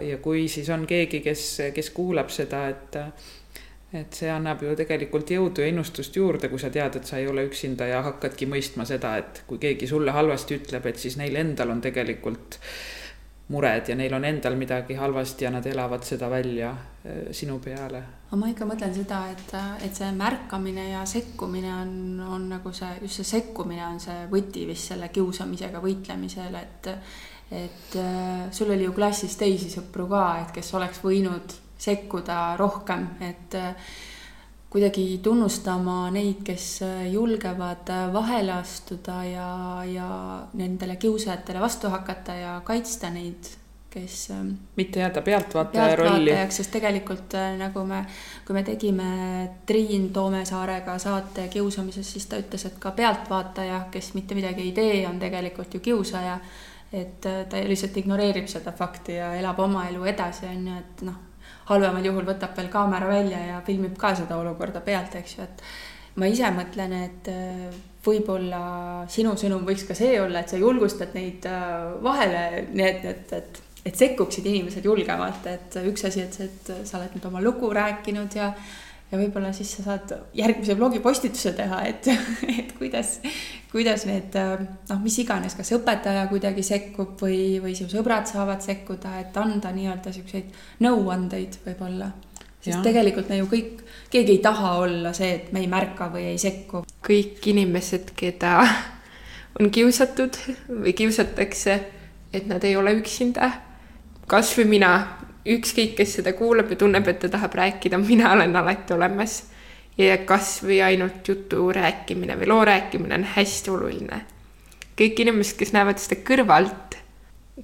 ja kui siis on keegi, kes, kes kuulab seda, et et see annab ju tegelikult jõudu ja innustust juurde, kui sa tead, et sa ei ole üksinda ja hakkadki mõistma seda, et kui keegi sulle halvasti ütleb, et siis neil endal on tegelikult mured ja neil on endal midagi halvasti ja nad elavad seda välja äh, sinu peale. aga ma ikka mõtlen seda, et, et see märkamine ja sekkumine on, on nagu see, just see sekkumine on see võti vist selle kiusamisega võitlemisel, et et äh, sul oli ju klassis teisi sõpru ka, et kes oleks võinud sekkuda rohkem, et äh, kuidagi tunnustama neid, kes äh, julgevad äh, vahele astuda ja, ja nendele kiusajatele vastu hakata ja kaitsta neid, kes. Ähm, mitte jääda pealtvaataja rolli. sest tegelikult nagu me, kui me tegime Triin Toomesaarega saate kiusamisest, siis ta ütles, et ka pealtvaataja, kes mitte midagi ei tee, on tegelikult ju kiusaja. et ta lihtsalt ignoreerib seda fakti ja elab oma elu edasi, on ju, et noh halvemal juhul võtab veel kaamera välja ja filmib ka seda olukorda pealt, eks ju, et ma ise mõtlen, et äh, võib-olla sinu sõnum võiks ka see olla, et sa julgustad neid äh, vahele, nii et, et, et, et sekkuksid inimesed julgemalt, et üks asi, et, et sa oled nüüd oma lugu rääkinud ja ja võib-olla siis sa saad järgmise blogipostituse teha, et, et kuidas, kuidas need noh, mis iganes, kas õpetaja kuidagi sekkub või, või su sõbrad saavad sekkuda, et anda nii-öelda siukseid nõuandeid võib-olla. sest ja. tegelikult me ju kõik, keegi ei taha olla see, et me ei märka või ei sekku. kõik inimesed, keda on kiusatud või kiusatakse, et nad ei ole üksinda. kasvõi mina ükskõik, kes seda kuulab ja tunneb, et ta tahab rääkida, mina olen alati olemas. ja kasvõi ainult jutu rääkimine või loo rääkimine on hästi oluline. kõik inimesed, kes näevad seda kõrvalt,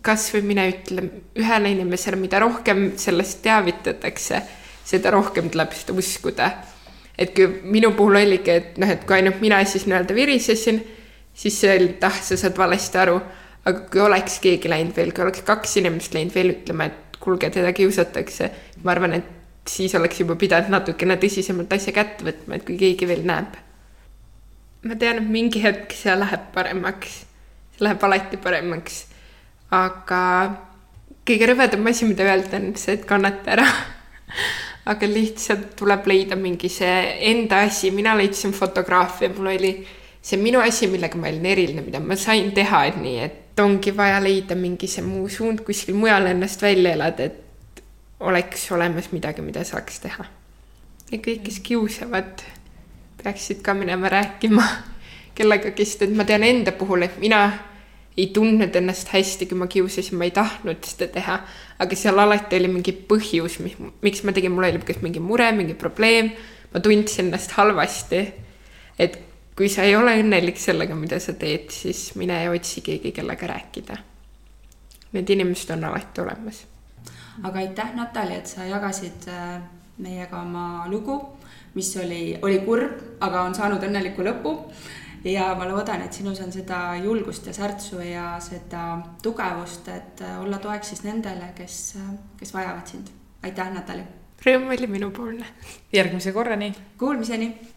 kasvõi mina ütlen ühele inimesele, mida rohkem sellest teavitatakse, seda rohkem tuleb seda uskuda. et kui minu puhul oligi, et noh, et kui ainult mina siis nii-öelda virisesin, siis see oli, et ah, sa saad valesti aru. aga kui oleks keegi läinud veel, kui oleks kaks inimest läinud veel ütlema, et kuulge, teda kiusatakse. ma arvan, et siis oleks juba pidanud natukene tõsisemalt asja kätte võtma, et kui keegi veel näeb. ma tean, et mingi hetk see läheb paremaks, see läheb alati paremaks, aga kõige rõvedam asi, mida öelda, on see, et kannata ära aga lihtsalt tuleb leida mingi see enda asi, mina leidsin fotograafia, mul oli see minu asi, millega ma olin eriline, mida ma sain teha, nii, et ongi vaja leida mingi see muu suund kuskil mujal ennast välja elada, et oleks olemas midagi, mida saaks teha. ja kõik, kes kiusavad, peaksid ka minema rääkima kellegagi, sest et ma tean enda puhul, et mina ei tundnud ennast hästi, kui ma kiusasin, ma ei tahtnud seda teha. aga seal alati oli mingi põhjus, mis, miks ma tegin, mul oli kas mingi mure, mingi probleem. ma tundsin ennast halvasti. et kui sa ei ole õnnelik sellega, mida sa teed, siis mine ja otsi keegi, kellega rääkida. Need inimesed on alati olemas. aga aitäh, Natali, et sa jagasid äh, meiega oma lugu, mis oli, oli kurb, aga on saanud õnneliku lõpu ja ma loodan, et sinus on seda julgust ja särtsu ja seda tugevust, et äh, olla toeks siis nendele, kes, äh, kes vajavad sind. aitäh, Natali! Rõõm oli minupoolne. järgmise korrani! Kuulmiseni!